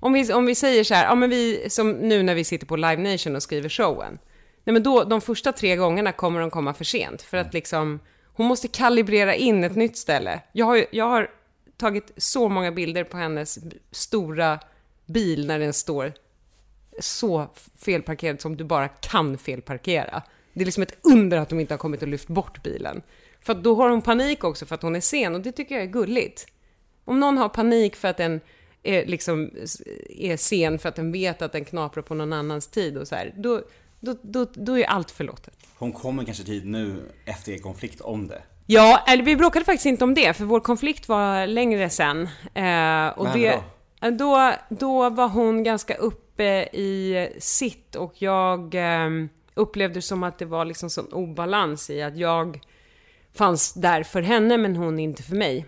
Om vi, om vi säger så här, ja men vi, som nu när vi sitter på Live Nation och skriver showen. Nej men då, de första tre gångerna kommer de komma för sent. För att liksom, hon måste kalibrera in ett nytt ställe. Jag har, jag har tagit så många bilder på hennes stora bil när den står så felparkerad som du bara kan felparkera. Det är liksom ett under att de inte har kommit och lyft bort bilen. För då har hon panik också för att hon är sen och det tycker jag är gulligt. Om någon har panik för att den är, liksom, är sen för att den vet att den knaprar på någon annans tid och så här, då, då, då, då är allt förlåtet. Hon kommer kanske tid nu efter er konflikt om det. Ja, eller vi bråkade faktiskt inte om det, för vår konflikt var längre sen. Eh, och Vad det, då? Då, då var hon ganska uppe i sitt och jag eh, upplevde som att det var liksom sån obalans i att jag fanns där för henne men hon inte för mig.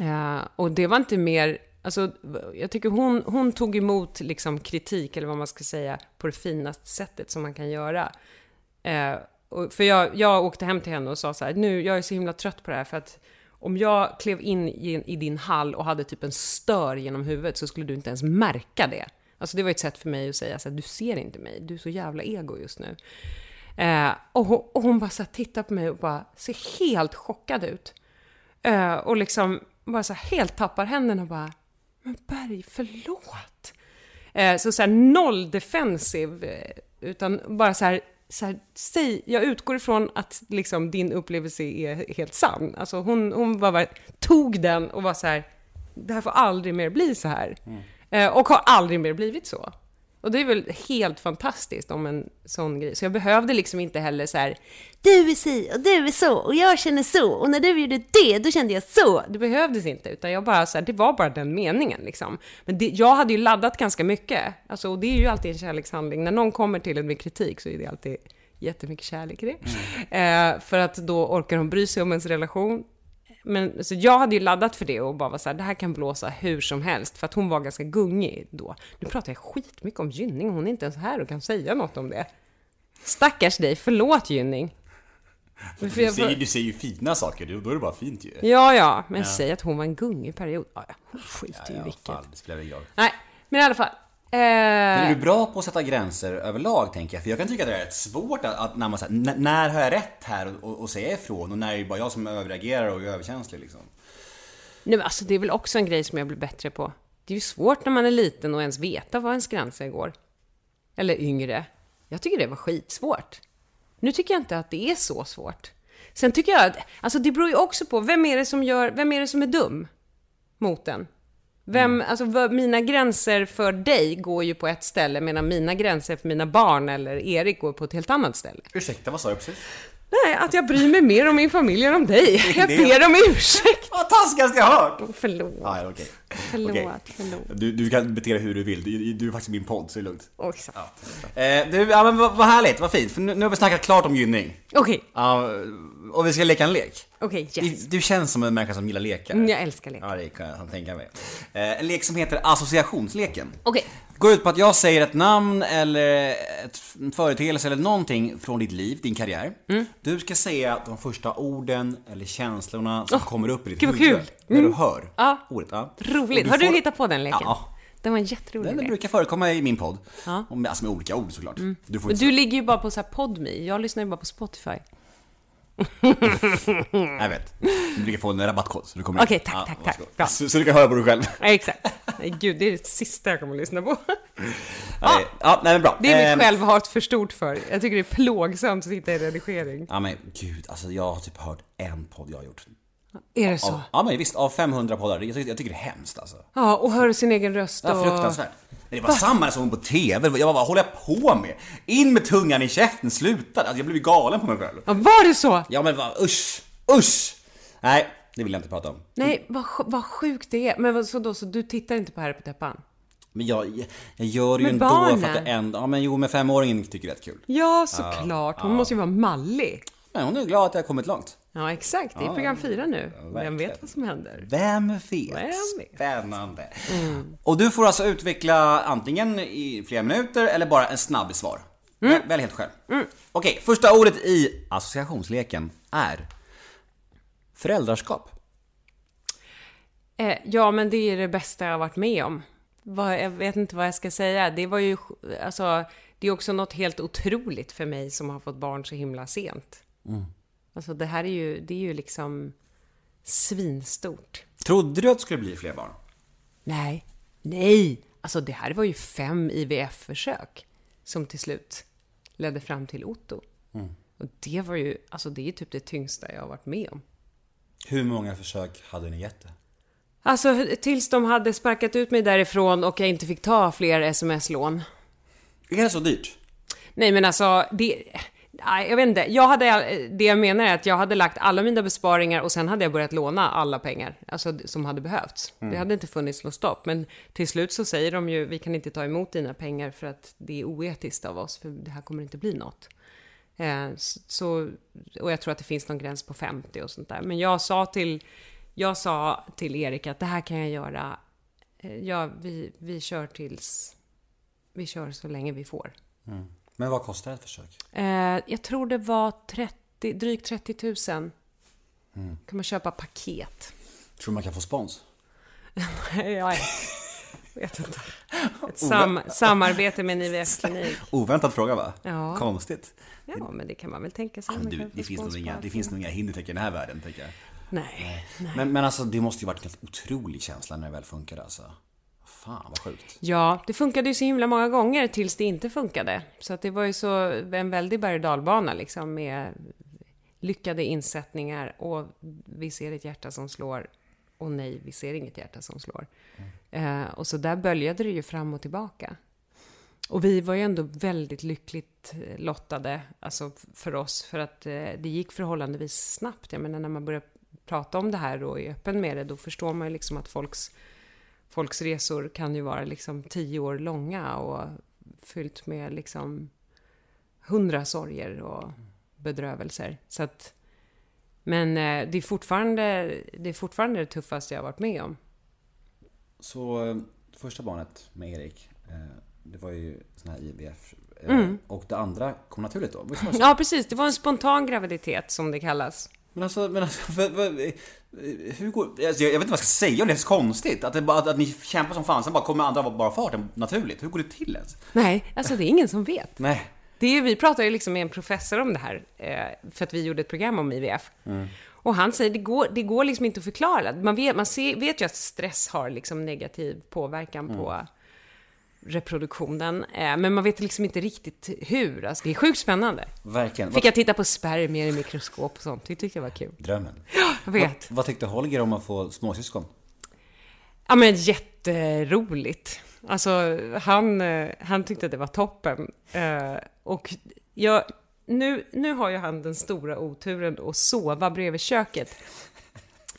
Eh, och det var inte mer, alltså jag tycker hon, hon tog emot liksom kritik, eller vad man ska säga, på det finaste sättet som man kan göra. Eh, och, för jag, jag åkte hem till henne och sa så här, nu, jag är så himla trött på det här för att om jag klev in i, i din hall och hade typ en stör genom huvudet så skulle du inte ens märka det. Alltså det var ett sätt för mig att säga så här, du ser inte mig, du är så jävla ego just nu. Eh, och, hon, och hon bara så här, tittar på mig och bara ser helt chockad ut. Eh, och liksom bara så här, helt tappar händerna och bara, men Berg, förlåt. Eh, så så här, noll defensive, eh, utan bara så här, så här, säg, jag utgår ifrån att liksom din upplevelse är helt sann. Alltså hon, hon bara, tog den och var så här, det här får aldrig mer bli så här. Eh, och har aldrig mer blivit så. Och det är väl helt fantastiskt om en sån grej. Så jag behövde liksom inte heller så här, du är si och du är så och jag känner så och när du gjorde det, då kände jag så. Det behövdes inte, utan jag bara så här, det var bara den meningen liksom. Men det, jag hade ju laddat ganska mycket. Alltså, och det är ju alltid en kärlekshandling. När någon kommer till en med kritik så är det alltid jättemycket kärlek i det. Eh, för att då orkar de bry sig om ens relation. Men så jag hade ju laddat för det och bara var så här, det här kan blåsa hur som helst. För att hon var ganska gungig då. Nu pratar jag skitmycket om Gynning, hon är inte ens här och kan säga något om det. Stackars dig, förlåt Gynning. Du säger, du säger ju fina saker, då är det bara fint ju. Ja, ja, men säg att hon var en gungig period. Ja, ja, hon skiter ju i vilket. Fan, det spelar ingen roll. Nej, men i alla fall. Eh, Men är du bra på att sätta gränser överlag tänker jag? För jag kan tycka att det är rätt svårt att, att när man säger när har jag rätt här och, och, och säga ifrån och när är det bara jag som överreagerar och är överkänslig liksom? Nej, men alltså det är väl också en grej som jag blir bättre på. Det är ju svårt när man är liten och ens veta vad ens gränser går. Eller yngre. Jag tycker det var skitsvårt. Nu tycker jag inte att det är så svårt. Sen tycker jag att, alltså det beror ju också på, vem är det som gör, vem är det som är dum mot en? Vem, alltså vad- mina gränser för dig går ju på ett ställe, medan mina gränser för mina barn eller Erik går på ett helt annat ställe. Ursäkta, vad sa du precis? Nej, att jag bryr mig mer om min familj än om dig. Jag ber om ursäkt. Vad taskigaste jag hört! Förlåt. Ah, ja, okej. Förlåt, Okej. förlåt. Du, du kan bete dig hur du vill, du, du är faktiskt min podd så det är lugnt. Oj, så. Eh, du, ja men vad, vad härligt, vad fint. För nu, nu har vi snackat klart om gynning. Okej, Ja, och vi ska leka en lek. Okej, yes. Du känns som en människa som gillar lekar. Mm, Jag älskar lek. Ja, det kan jag tänka mig. Eh, en lek som heter associationsleken. Okej. Går ut på att jag säger ett namn eller ett företeelse eller någonting från ditt liv, din karriär. Mm. Du ska säga de första orden eller känslorna som kommer upp i ditt huvud. kul. När du Mm. hör Ja. ordet. Ja. Roligt. Och Har du får- hittat på den leken? Ja. Den var en jätterolig Den lek. brukar förekomma i min podd. Ja. Alltså med olika ord såklart. Du får du ligger ju bara på så här Podme. Jag lyssnar ju bara på Spotify. Jag vet. Du brukar få en rabattkod så du kommer Okej, tack, tack, tack. varsågod. Bra. Så, så du kan höra på dig själv. Ja, exakt. Nej, gud, det är det sista jag kommer att lyssna på. Ja, ja nej men bra. Det är Ehm, mitt självhat för stort för. Jag tycker det är plågsamt att sitta i redigering. Ja men gud, alltså jag har typ hört en podd jag har gjort. Är det så? Av, ja men visst, av 500 poddar. Jag tycker, jag tycker det är hemskt alltså. Ja, och hör sin egen röst Ja, och... fruktansvärt. Det var samma som på TV. Jag bara, vad håller jag på med? In med tungan i käften, sluta! Alltså, jag blev galen på mig själv. Ja, var det så? Ja men vad, usch! Usch! Nej, det vill jag inte prata om. Nej, vad, vad sjukt det är. Men så då, så du tittar inte på Herre på täppan? Men jag, jag gör ju Men ändå barnen? för att det ändå... Ja men jo, men femåringen tycker det är rätt kul. Ja, såklart. Hon måste ju vara mallig. Men hon är glad att jag har kommit långt. Ja, exakt. Det är program fyra nu. Vem vet vad som händer? Vem vet? Vem vet? Spännande. Och du får alltså utveckla antingen i flera minuter eller bara en snabb svar. Väl, välj helt själv. Okej, första ordet i associationsleken är föräldraskap. Eh, ja, men det är det bästa jag har varit med om. Vad, jag vet inte vad jag ska säga. Det var ju, alltså, det är också något helt otroligt för mig som har fått barn så himla sent. Alltså det här är ju, det är ju liksom svinstort. Trodde du att det skulle bli fler barn? Nej, nej! Alltså det här var ju fem IVF-försök som till slut ledde fram till Otto. Och det var ju, alltså det är typ det tyngsta jag har varit med om. Hur många försök hade ni gett det? Alltså tills de hade sparkat ut mig därifrån och jag inte fick ta fler sms-lån. Är det så dyrt? Nej men alltså, det... Nej, jag vet inte. Jag hade, det jag menar är att jag hade lagt alla mina besparingar och sen hade jag börjat låna alla pengar alltså, som hade behövts. Det hade inte funnits något stopp. Men till slut så säger de ju, vi kan inte ta emot dina pengar för att det är oetiskt av oss, för det här kommer inte bli något. Eh, så, och jag tror att det finns någon gräns på 50 och sånt där. Men jag sa till, jag sa till Erik att det här kan jag göra, eh, ja, vi, vi kör tills, vi kör så länge vi får. Men vad kostar ett försök? Eh, jag tror det var 30, drygt 30 000. kan man köpa paket. Tror du man kan få spons? jag vet inte. Ett sam samarbete med en IVF-klinik. Oväntad fråga va? Ja. Konstigt. Ja, men det kan man väl tänka sig. Man du, det, finns nog inga, det finns nog inga hinder i den här världen. Tänker jag. Nej. Men, men alltså det måste ju varit en helt otrolig känsla när det väl funkade alltså. Fan vad sjukt. Ja, det funkade ju så himla många gånger tills det inte funkade. Så att det var ju så en väldig berg och dalbana liksom med lyckade insättningar och vi ser ett hjärta som slår och nej, vi ser inget hjärta som slår. Eh, och så där böljade det ju fram och tillbaka. Och vi var ju ändå väldigt lyckligt eh, lottade, alltså för oss, för att eh, det gick förhållandevis snabbt. Jag menar, när man börjar prata om det här och är öppen med det, då förstår man ju liksom att folks folks resor kan ju vara liksom tio år långa och fyllt med liksom hundra sorger och bedrövelser. Så att, men eh, det är, fortfarande, det är fortfarande det tuffaste jag har varit med om. Så eh, första barnet med Erik, eh, det var ju sån här IVF. eh, Och det andra kom naturligt då? Ja, precis. Det var en spontan graviditet som det kallas. Men alltså, men alltså vad, vad, eh, hur går... Alltså, jag, jag vet inte vad jag ska säga om det är så konstigt. Att, det att, att ni kämpar som fan, sen bara kommer andra bara farten naturligt. Hur går det till ens? Nej, alltså det är ingen som vet. Nej. Det är, vi pratade ju liksom med en professor om det här, eh, för att vi gjorde ett program om IVF. Och han säger, det går, det går liksom inte att förklara. Man vet, man ser, vet ju att stress har liksom negativ påverkan på reproduktionen, eh, men man vet liksom inte riktigt hur. Alltså, det är sjukt spännande. Verkligen. Fick jag titta på spermier i mikroskop och sånt, det tyckte jag var kul. drömmen. Jag vet. Vad, vad tyckte Holger om att få småsyskon? Ja men jätteroligt. Alltså han, eh, han tyckte att det var toppen. Eh, Och jag, nu, nu har ju han den stora oturen att sova bredvid köket.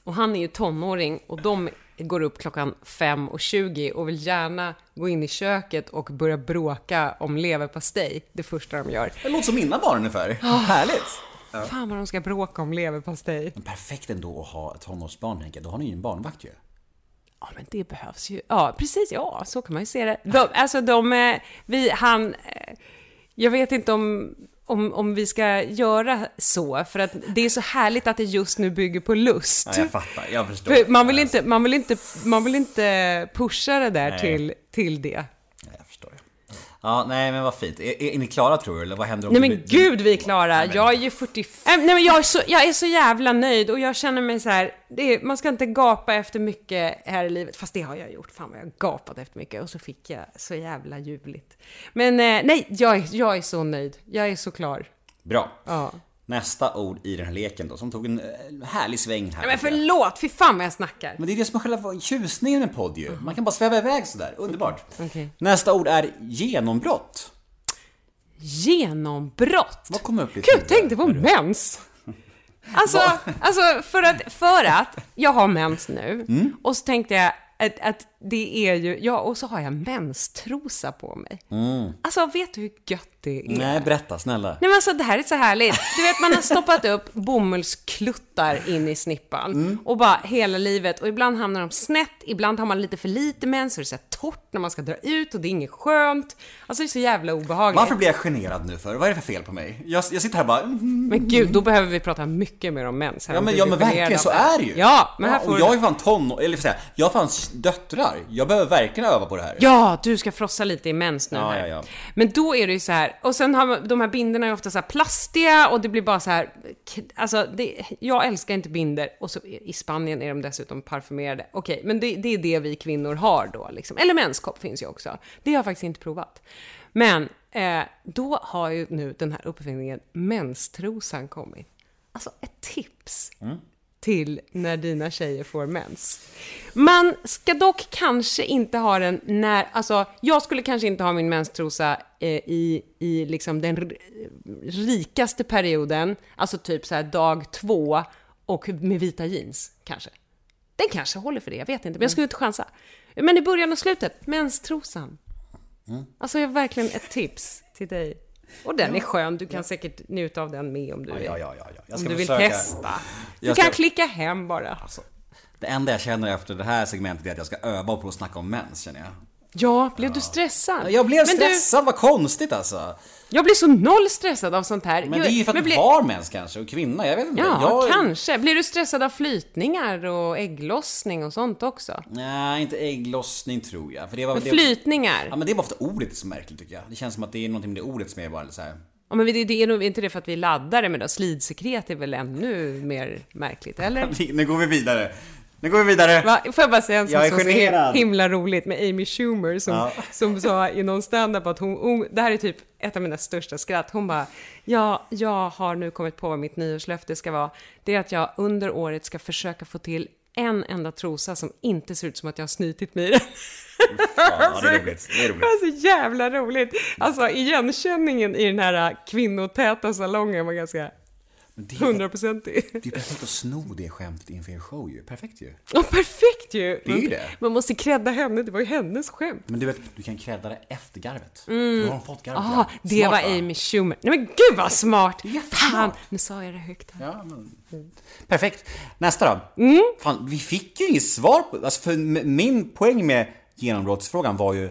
Och han är ju tonåring och de går upp klockan 5.20 och vill gärna gå in i köket och börja bråka om leverpastej, det första de gör. Det låter som mina barn ungefär. Härligt! Fan vad de ska bråka om leverpastej. Men perfekt ändå att ha ett tonårsbarn jag. Då har ni ju en barnvakt ju. Ja, men det behövs ju. Ja, precis. Ja, så kan man ju se det. De, alltså de, eh, vi, han, eh, jag vet inte om, om, om vi ska göra så, för att det är så härligt att det just nu bygger på lust. Ja, jag fattar. Jag förstår. För man vill inte, man vill inte, man vill inte pusha det där Nej. till, till det. Ja, nej men vad fint. Är, är, ni klara tror du? Eller vad händer om Nej men blir- gud vi är klara. Jag är ju 45. Nej men jag är så, jag är så jävla nöjd och jag känner mig så här. Är, man ska inte gapa efter mycket här i livet. Fast det har jag gjort. Fan vad jag har gapat efter mycket. Och så fick jag så jävla ljuvligt. Men eh, nej, jag, är- jag är så nöjd. Jag är så klar. Bra. Ja. Nästa ord i den här leken då, som tog en eh, härlig sväng här. Nej, men jag. förlåt, fy fan vad jag snackar. Men det är det som är själva tjusningen med podd ju. Man kan bara sväva iväg sådär. Underbart. Okej. Nästa ord är genombrott. Genombrott. Vad kommer upp i Gud, tänkte på mens. Alltså, alltså för, att, för att jag har mens nu, Mm. och så tänkte jag att, att det är ju, ja, och så har jag menstrosa på mig. Alltså, vet du hur gött det är? Mm. Nej, berätta snälla. Nej men alltså det här är så härligt. Du vet man har stoppat upp bomullskluttar in i snippan Mm. och bara hela livet och ibland hamnar de snett, ibland har man lite för lite mens så det är så här torrt när man ska dra ut och det är inget skönt. Alltså det är så jävla obehagligt. Varför blir jag generad nu för? Vad är det för fel på mig? Jag, jag sitter här bara... mm, Men gud, då behöver vi prata mycket mer om mens. här Ja men, ja, men verkligen så är det ju. Ja, men här får och jag är fan ton... Eller säga, jag har fan döttrar. Jag behöver verkligen öva på det här. Ja, du ska frossa lite i mens nu Ja, här. ja, ja. Men då är det ju så här, och sen har de här binderna är ofta så här plastiga och det blir bara så här, alltså det, jag älskar inte binder och så i Spanien är de dessutom parfymerade. Okej, men det, det är det vi kvinnor har då liksom. Eller menskopp finns ju också. Det har jag faktiskt inte provat. Men eh, då har ju nu den här uppfinningen menstrosan kommit. Alltså ett tips till när dina tjejer får mens. Man ska dock kanske inte ha den när, alltså jag skulle kanske inte ha min menstrosa eh, i, i liksom den rikaste perioden, alltså typ så här dag två och med vita jeans kanske. Den kanske håller för det, jag vet inte, men jag skulle inte chansa. Men i början och slutet, menstrosan. Alltså jag har verkligen ett tips till dig. Och den är skön, du kan säkert njuta av den med om du, Ja, ja, ja, ja, ja. Om du vill försöka. testa. Du Jag kan ska- klicka hem bara. Alltså, det enda jag känner efter det här segmentet är att jag ska öva på att snacka om mens, känner jag. Ja, blev du stressad? Jag blev Men stressad, vad konstigt alltså. Du, jag blir så noll stressad av sånt här. Men det är ju för att Men du blir- har mens kanske, och kvinna, jag vet inte. Ja, jag... kanske. Blir du stressad av flytningar och ägglossning och sånt också? Nej, inte ägglossning tror jag. För det var, Men det... flytningar? Ja men det är bara för ordet är så märkligt tycker jag. Det känns som att det är någonting med det ordet som är bara så här. Ja, men det, det är nog inte det för att vi laddar det, men då slidsekret är väl ännu mer märkligt, eller? Nu går vi vidare. Nu går vi vidare. Va? Får jag bara säga en sak som är så himla roligt med Amy Schumer som, Ja. som sa i någon standup att hon, hon, det här är typ ett av mina största skratt, hon bara ja, jag har nu kommit på vad mitt nyårslöfte ska vara. Det är att jag under året ska försöka få till en enda trosa som inte ser ut som att jag har snytit mig i den. Ja, det är roligt. Det är Det roligt. var så jävla roligt. Alltså igenkänningen i den här kvinnotäta salongen var ganska hundraprocentig. det är perfekt att sno det skämtet inför er show ju. Perfekt ju. Ja, perfekt ju! Det är ju det. Man måste credda henne, det var ju hennes skämt. Men du vet, du kan credda det efter garvet. Du har fått garvet. Ja. det Smart, var va? Amy Schumer. Nej men gud vad smart! Fan, nu sa jag det högt. här. Ja, men... Perfekt. Nästa då. Mm. Fan, vi fick ju inget svar på... Alltså för min poäng med genombrottsfrågan var ju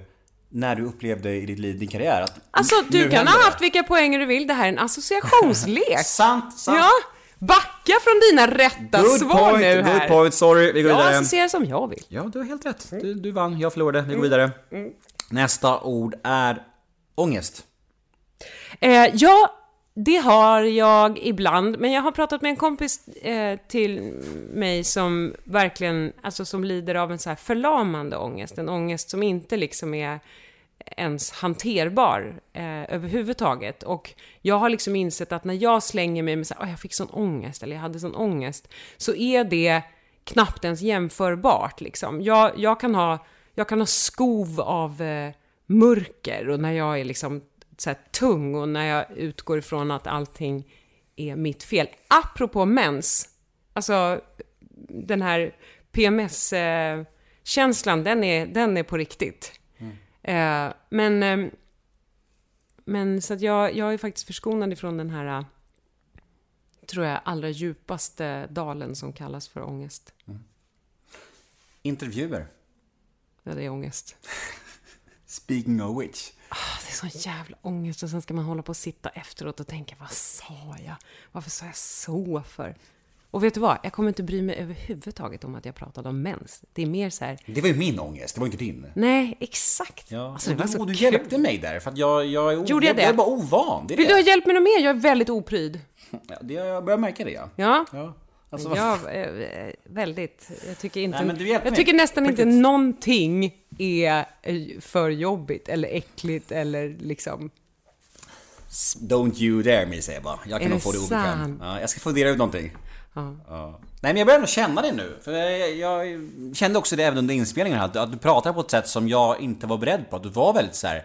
när du upplevde i ditt liv, din karriär att Alltså, du kan händer ha haft vilka poänger du vill. Det här är en associationslek. Sant, sant. ja, backa från dina rätta Good svar point, nu här. good point. Sorry, vi går Jag vidare. associerar som jag vill. Ja, du har helt rätt. Du, du vann, jag förlorade. Vi går vidare. Nästa ord är ångest. Eh, ja, det har jag ibland, men jag har pratat med en kompis eh, till mig som verkligen, alltså som lider av en så här förlamande ångest, en ångest som inte liksom är ens hanterbar eh, överhuvudtaget. Och jag har liksom insett att när jag slänger mig med så här, "Åh, jag fick sån ångest, eller jag hade sån ångest, så är det knappt ens jämförbart liksom. Jag, jag, kan, ha, jag kan ha skov av eh, mörker och när jag är liksom så här tung och när jag utgår ifrån att allting är mitt fel. Apropå mens, alltså den här PMS-känslan, eh, den är, den är på riktigt. Eh, men, eh, men så att jag, jag är faktiskt förskonad ifrån den här, tror jag, allra djupaste dalen som kallas för ångest. Intervjuer. Ja, det är ångest. Speaking of which. Ah, Det är sån jävla ångest och sen ska man hålla på och sitta efteråt och tänka, vad sa jag? Varför sa jag så för? Och vet du vad? Jag kommer inte bry mig överhuvudtaget om att jag pratade om mens. Det är mer så här, Det var ju min ångest, det var inte din. nej, exakt. Ja, Alltså, det var du, så och du kul. hjälpte mig där, för att jag, jag är, o- Gjorde jag jag är det? bara ovan. Det är Vill det. du ha hjälp med något mer? Jag är väldigt opryd. Ja, det, jag börjar märka det, ja. Ja, ja. Alltså, ja eh, väldigt. Jag tycker inte... Nej, men du hjälper jag tycker nästan inte någonting är eh, för jobbigt eller äckligt eller liksom... Don't you dare me säger jag bara. Jag kan Är nog få det obekvämt. Ja, jag ska fundera ut någonting. Ja. Ja. Nej men jag börjar nog känna det nu. För jag, jag kände också det även under inspelningen här, att, att du pratade på ett sätt som jag inte var beredd på. Att du var väldigt så här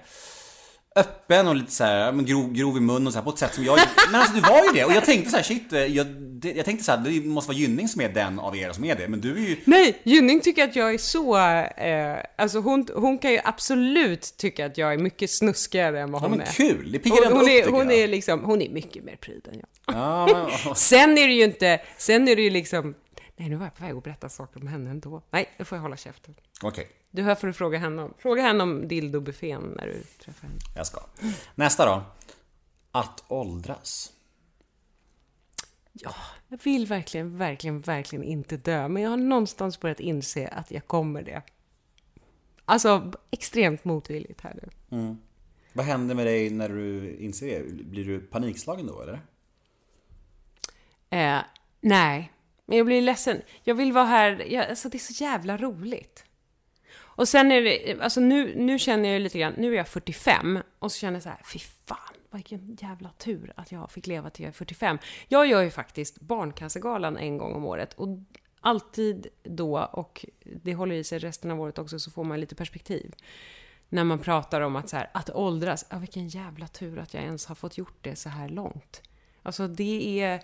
öppen och lite så här, ja, men grov, grov i mun och så här, på ett sätt som jag Men alltså du var ju det och jag tänkte så här, shit, eh, jag, jag tänkte så här, det måste vara Gynning som är den av er som är det. Men du är ju Nej, Gynning tycker att jag är så... Eh, alltså hon, hon kan ju absolut tycka att jag är mycket snuskigare än vad ja, hon men är. kul, det piggar ändå hon, upp är, tycker hon jag. är liksom, hon är mycket mer pryd än jag. Ja, men, Sen är det ju inte, sen är det ju liksom, nej nu var jag på väg att berätta saker om henne ändå. Nej, då får jag hålla käften. Okej, Du hör får du fråga henne om, fråga henne om dildobuffén när du träffar henne. jag ska. Nästa då. Att åldras. Ja, jag vill verkligen, verkligen, verkligen inte dö, men jag har någonstans börjat inse att jag kommer det. Alltså, extremt motvilligt här nu. Vad händer med dig när du inser det? Blir du panikslagen då eller? Eh, nej, men jag blir ledsen. Jag vill vara här, jag, alltså det är så jävla roligt. Och sen är det, alltså nu, nu känner jag lite grann, nu är jag 45 och så känner jag så här, fy fan, vilken jävla tur att jag fick leva till jag är 45. Jag gör ju faktiskt Barncancergalan en gång om året och alltid då, och det håller i sig resten av året också, så får man lite perspektiv. När man pratar om att så här, att åldras, ja vilken jävla tur att jag ens har fått gjort det så här långt. Alltså det är,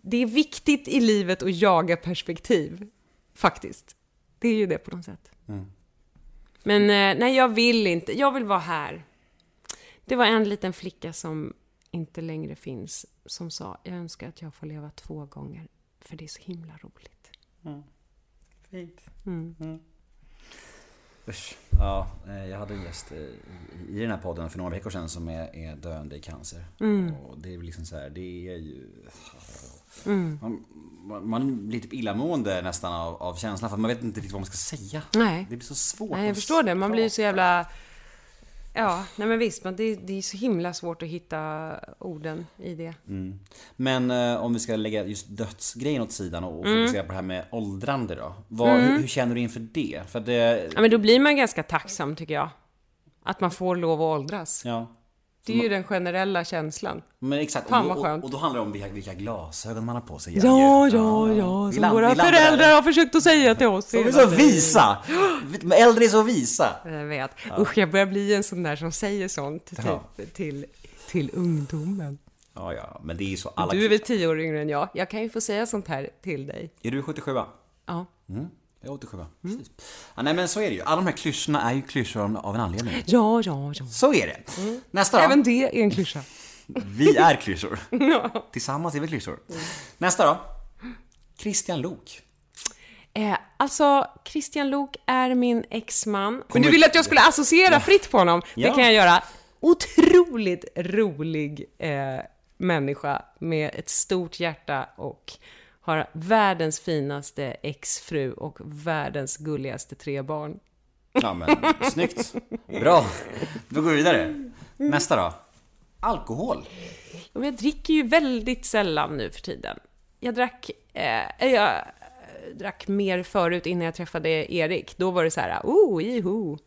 det är viktigt i livet att jaga perspektiv. Faktiskt. Det är ju det på något sätt. Mm. Men eh, nej, jag vill inte. Jag vill vara här. Det var en liten flicka som inte längre finns som sa, jag önskar att jag får leva två gånger, för det är så himla roligt. Fint. Mm. Usch. Ja, eh, jag hade en gäst eh, i- den här podden för några veckor sedan som är, är döende i cancer. Och det är liksom så här, det är ju... Man, man- man blir typ illamående nästan av, av känslan för man vet inte riktigt vad man ska säga. Nej. Det blir så svårt. Nej, jag förstår det. Man blir så jävla... Ja, nej men visst, men det, det är så himla svårt att hitta orden i det. Men eh, om vi ska lägga just dödsgrejen åt sidan och, och Mm. fokusera på det här med åldrande då. Vad, hur, hur känner du inför det? För det... Ja, men då blir man ganska tacksam, tycker jag. Att man får lov att åldras. Ja. Det är ju den generella känslan. Men exakt, Fan, och, vad då, skönt. och, och då handlar det om vilka, vilka glasögon man har på sig. Ja, ja, ja, som land- våra föräldrar där. har försökt att säga till oss. De är så visa! De Äldre är så visa! Jag vet. Usch, jag börjar bli en sån där som säger sånt typ, Ja. till, till ungdomen. Ja, ja, men det är ju så alla... Du är väl tio år yngre än jag? Jag kan ju få säga sånt här till dig. Är du 77? Ja. Mm. Jag är 87. Mm. Precis. Ja, nej men så är det ju. Alla de här klyschorna är ju klyschor av- en anledning. Ja, ja, ja. Så är det. Nästa då. Även det är en klyscha. Vi är klyschor. Tillsammans är vi klyschor. Nästa då. Christian Lok. Eh, alltså, Christian Lok är min exman. Men du ville att jag skulle associera fritt på honom. Det Ja. kan jag göra. Otroligt rolig eh, människa med ett stort hjärta och har världens finaste exfru och världens gulligaste tre barn. Ja men, snyggt. Bra. Då går vi vidare. Nästa då. Alkohol. Jag dricker ju väldigt sällan nu för tiden. Jag drack, eh, jag eh, drack mer förut innan jag träffade Erik. Då var det så här, oh, iho.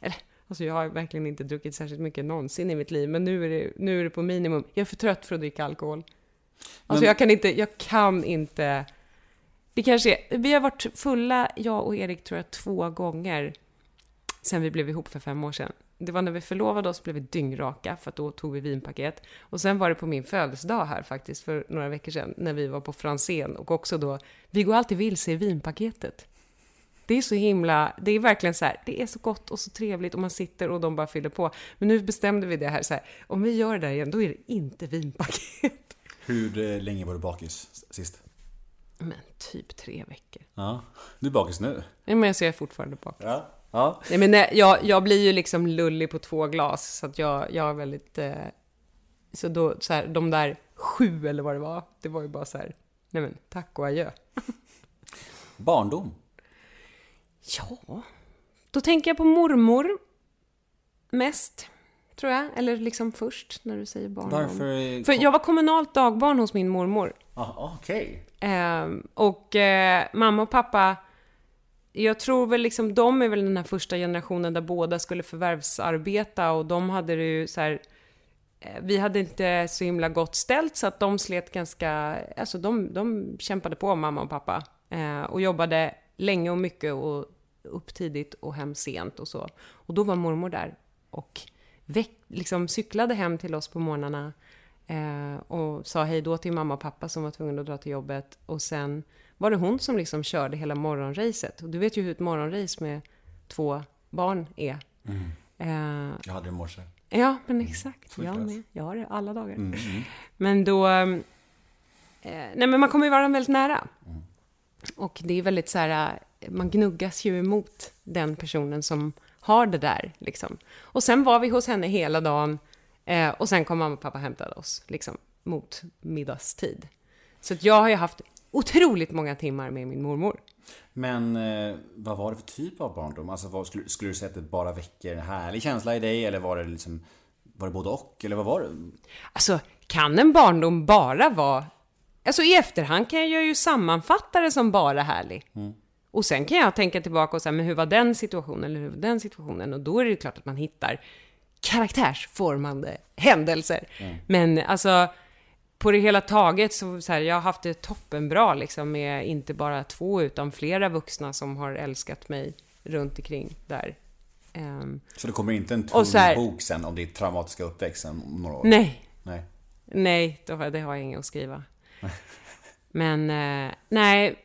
Eller, alltså jag har verkligen inte druckit särskilt mycket någonsin i mitt liv, men nu är det, nu är det på minimum. Jag är för trött för att dricka alkohol. Alltså Men- jag kan inte, jag kan inte. Det kanske är, vi har varit fulla, jag och Erik tror jag, två gånger sen vi blev ihop för fem år sedan. Det var när vi förlovade oss blev vi dyngraka, för att då tog vi vinpaket. Och sen var det på min födelsedag här faktiskt, för några veckor sedan, när vi var på Franzén. Och också då, vi går alltid vilse i vinpaketet. Det är så himla, det är verkligen så här, det är så gott och så trevligt och man sitter och de bara fyller på. Men nu bestämde vi det här så här, om vi gör det där igen, då är det inte vinpaket. Hur eh, länge var du bakis sist? Men typ tre veckor. Ja. Du är bakis nu? Nej, men så jag är fortfarande bak. Ja. Ja. Nej, men nej, jag, jag blir ju liksom lullig på två glas, så att jag, jag är väldigt... Eh, så då, så här, de där sju eller vad det var, det var ju bara så här, nej men tack och adjö. Barndom. Ja, då tänker jag på mormor mest, tror jag. Eller liksom först, när du säger barndom. Varför? För jag var kommunalt dagbarn hos min mormor. Ah, Okej. Ehm, och eh, mamma och pappa, jag tror väl liksom, de är väl den här första generationen där båda skulle förvärvsarbeta och de hade det ju så här, eh, vi hade inte så himla gott ställt så att de slet ganska, alltså de, de kämpade på mamma och pappa. Eh, och jobbade länge och mycket och upp tidigt och hem sent och så. Och då var mormor där och väck, liksom cyklade hem till oss på morgnarna eh, och sa hej då till mamma och pappa som var tvungna att dra till jobbet. Och sen var det hon som liksom körde hela morgonracet. Och du vet ju hur ett morgonrace med två barn är. Eh, Jag hade det i morse. Ja, men exakt. Fullt Jag med. Jag har det alla dagar. Mm. Men då... eh, nej, men man kommer ju vara väldigt nära. Och det är väldigt så här, eh, man gnuggas ju emot den personen som har det där, liksom. Och sen var vi hos henne hela dagen, eh, och sen kom mamma och pappa och hämtade oss, liksom, mot middagstid. Så att jag har ju haft otroligt många timmar med min mormor. Men eh, vad var det för typ av barndom? Alltså vad, skulle, skulle du säga att det bara väcker en härlig känsla i dig? Eller var det liksom Var det både och? Eller vad var det? Alltså, kan en barndom bara vara... Alltså i efterhand kan jag ju sammanfatta det som bara härlig. Och sen kan jag tänka tillbaka och säga, men hur var den situationen, eller hur var den situationen? Och då är det ju klart att man hittar karaktärsformande händelser. Men alltså, på det hela taget så, så här, jag har haft det toppenbra liksom med inte bara två utan flera vuxna som har älskat mig runt omkring där. Ehm, Så det kommer inte en tung här- bok sen om ditt traumatiska uppväxt om några år? nej, Nej. Nej, då det har jag inget att skriva. Men eh, nej,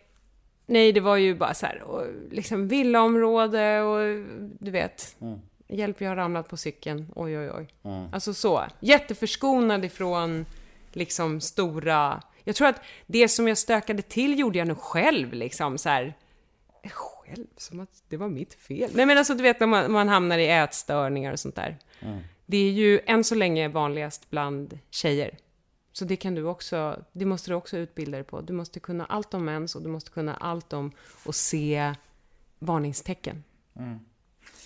nej, det var ju bara så här, och, liksom villaområde och du vet, hjälp jag har ramlat på cykeln, oj oj oj. Alltså så, jätteförskonad ifrån liksom stora, jag tror att det som jag stökade till gjorde jag nog själv liksom så här, själv, som att det var mitt fel. Nej men alltså du vet när man, man hamnar i ätstörningar och sånt där. Det är ju än så länge vanligast bland tjejer. Så det kan du också, det måste du också utbilda dig på. Du måste kunna allt om mens och du måste kunna allt om att se varningstecken.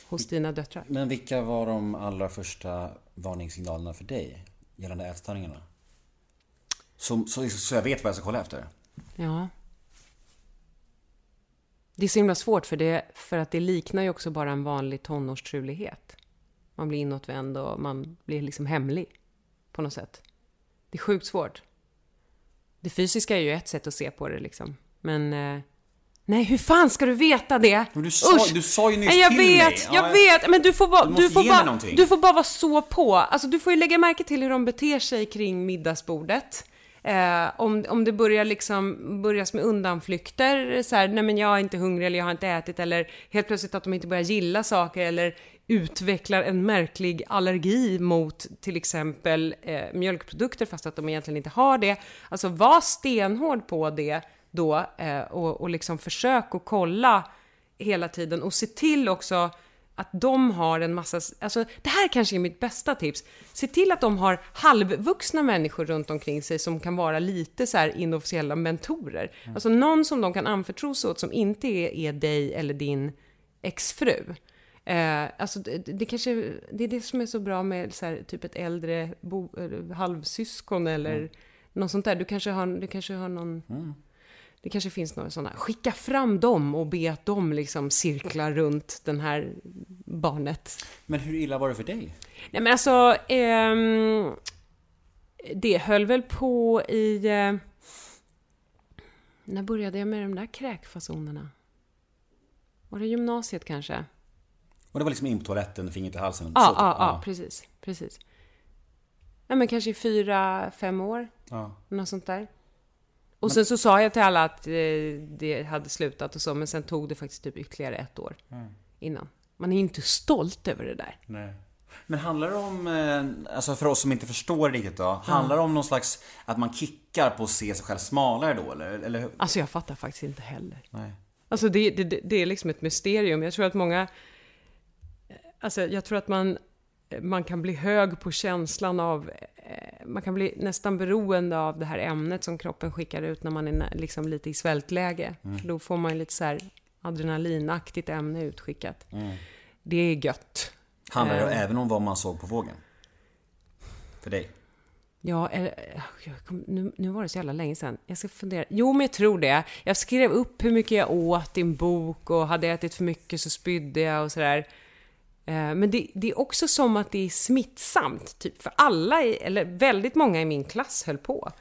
Hos dina döttrar. Men vilka var de allra första varningssignalerna för dig gällande ätstörningarna? Så, så, så jag vet vad jag ska kolla efter? Ja. Det är så himla svårt för, det, för att det liknar ju också bara en vanlig tonårstrulighet. Man blir inåtvänd och man blir liksom hemlig på något sätt. Det är sjukt svårt. Det fysiska är ju ett sätt att se på det liksom. Men... Eh, nej, hur fan ska du veta det? Men du sa- Usch! du sa ju nyss nej, jag till vet, mig. Ja, jag jag- vet! Men du får, bara, Du du, får bara, någonting. du får bara vara så på. Alltså, du får ju lägga märke till hur de beter sig kring middagsbordet. Eh, om, om det börjar liksom, börjas med undanflykter, så här, nej men jag är inte hungrig eller jag har inte ätit, eller helt plötsligt att de inte börjar gilla saker, eller utvecklar en märklig allergi mot till exempel eh, mjölkprodukter, fast att de egentligen inte har det. Alltså var stenhård på det då, eh, och, och liksom försök att kolla hela tiden och se till också att de har en massa, alltså det här kanske är mitt bästa tips. Se till att de har halvvuxna människor runt omkring sig som kan vara lite så här inofficiella mentorer. Alltså någon som de kan anförtro sig åt som inte är, är dig eller din exfru. Eh, alltså det, det kanske, det är det som är så bra med så här, typ ett äldre bo, eller halvsyskon eller något sånt där. Du kanske har, du kanske har någon... Det kanske finns några sådana. Skicka fram dem och be att de liksom cirklar runt den här barnet. Men hur illa var det för dig? Nej men alltså, ehm, det höll väl på i... Eh, när började jag med de där kräkfasonerna? Var det gymnasiet kanske? Och det var liksom in på toaletten, fingret i halsen? Ja, så- ja, ja, precis, precis. Ja men kanske i fyra, fem år. ja. Något sånt där. Och sen så sa jag till alla att eh, det hade slutat och så, men sen tog det faktiskt typ ytterligare ett år innan. Man är inte stolt över det där. Nej. Men handlar det om, eh, alltså för oss som inte förstår riktigt då, handlar det om någon slags, att man kickar på att se sig själv smalare då eller? eller? Alltså jag fattar faktiskt inte heller. Nej. Alltså det, det- det är liksom ett mysterium. Jag tror att många... Alltså jag tror att man, man kan bli hög på känslan av... eh, Man kan bli nästan beroende av det här ämnet som kroppen skickar ut när man är liksom lite i svältläge. För då får man lite så här adrenalinaktigt ämne utskickat. Det är gött. Handlar det Eh. även om vad man såg på vågen? För dig? Ja, kom, nu, nu var det så jävla länge sedan. Jag ska fundera. Jo, men jag tror det. Jag skrev upp hur mycket jag åt i en bok och hade jag ätit för mycket så spydde jag och sådär. Eh, Men det, det är också som att det är smittsamt, typ. För alla, eller väldigt många i min klass höll på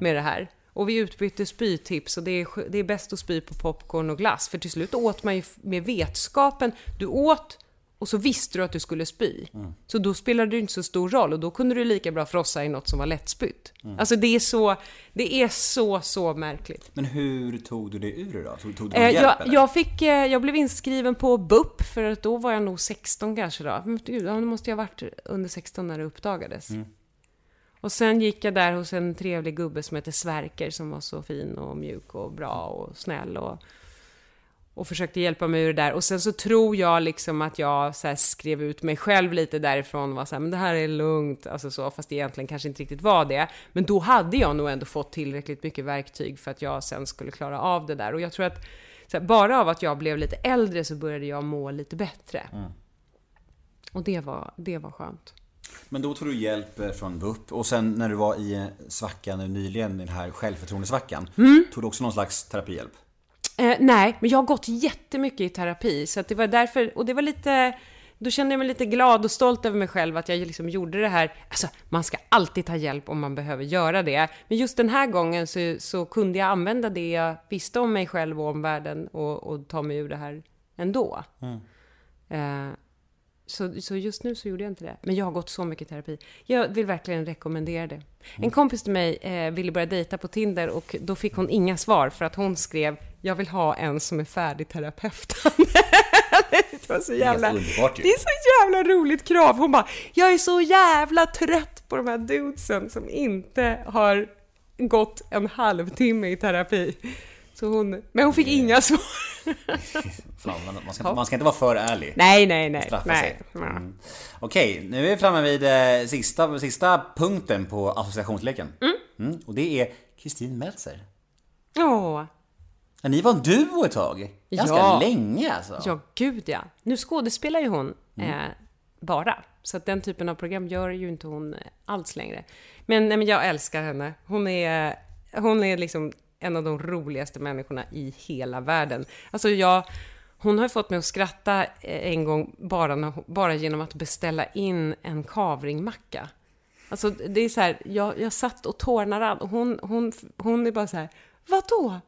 med det här. Och vi utbytte spytips och det är, det är bäst att spy på popcorn och glass. För till slut åt man ju med vetskapen. Du åt och så visste du att du skulle spy. Så då spelade det inte så stor roll och då kunde du lika bra frossa i något som var lättspytt. Alltså det är så, det är så, så märkligt. Men hur tog du dig ur det då? Tog, tog du Eh, hjälp jag, eller? jag, fick, eh, jag blev inskriven på BUP, för att då var jag nog 16 kanske då. Men gud, då måste jag ha varit under 16 när det uppdagades. Och sen gick jag där hos en trevlig gubbe som heter Sverker, som var så fin och mjuk och bra och snäll. Och, och försökte hjälpa mig ur det där. Och sen så tror jag liksom att jag så skrev ut mig själv lite därifrån. och Var så här, men det här är lugnt, alltså så, fast det egentligen kanske inte riktigt var det. Men då hade jag nog ändå fått tillräckligt mycket verktyg för att jag sen skulle klara av det där. Och jag tror att här, bara av att jag blev lite äldre så började jag må lite bättre. Och det var, det var skönt. Men då tog du hjälp eh, från BUP och sen när du var i eh, svackan nyligen, den här självförtroendesvackan. Mm. Tog du också någon slags terapihjälp? Eh, nej, men jag har gått jättemycket i terapi, så det var därför, och det var lite, då kände jag mig lite glad och stolt över mig själv att jag liksom gjorde det här. Alltså, man ska alltid ta hjälp om man behöver göra det. Men just den här gången så, så kunde jag använda det jag visste om mig själv och om världen och, och ta mig ur det här ändå. Eh, så, så just nu så gjorde jag inte det. Men jag har gått så mycket i terapi. Jag vill verkligen rekommendera det. En kompis till mig eh, ville börja dejta på Tinder och då fick hon inga svar för att hon skrev jag vill ha en som är färdig terapeut. det var så jävla... Det är så jävla roligt krav. Hon bara, jag är så jävla trött på de här dudesen som inte har gått en halvtimme i terapi. Så hon, men hon fick inga svar. Fan, man, man, ska, man ska inte vara för ärlig. Nej, nej, nej. Straffa nej. sig. Mm. Okej, nu är vi framme vid eh, sista, sista punkten på associationsleken. Mm, och det är Kristin Meltzer. Åh, Ja, ni var en duo ett tag. Ganska Ja. länge alltså. ja gud ja. Nu skådespelar ju hon Mm. eh, bara. Så att den typen av program gör ju inte hon eh, alls längre. Men, nej, men jag älskar henne. Hon är, hon är liksom en av de roligaste människorna i hela världen. Alltså jag, hon har fått mig att skratta eh, en gång bara, när, bara genom att beställa in en kavringmacka. Alltså det är så här, jag, jag satt och tårnade och hon, hon, hon är bara så här, vadå?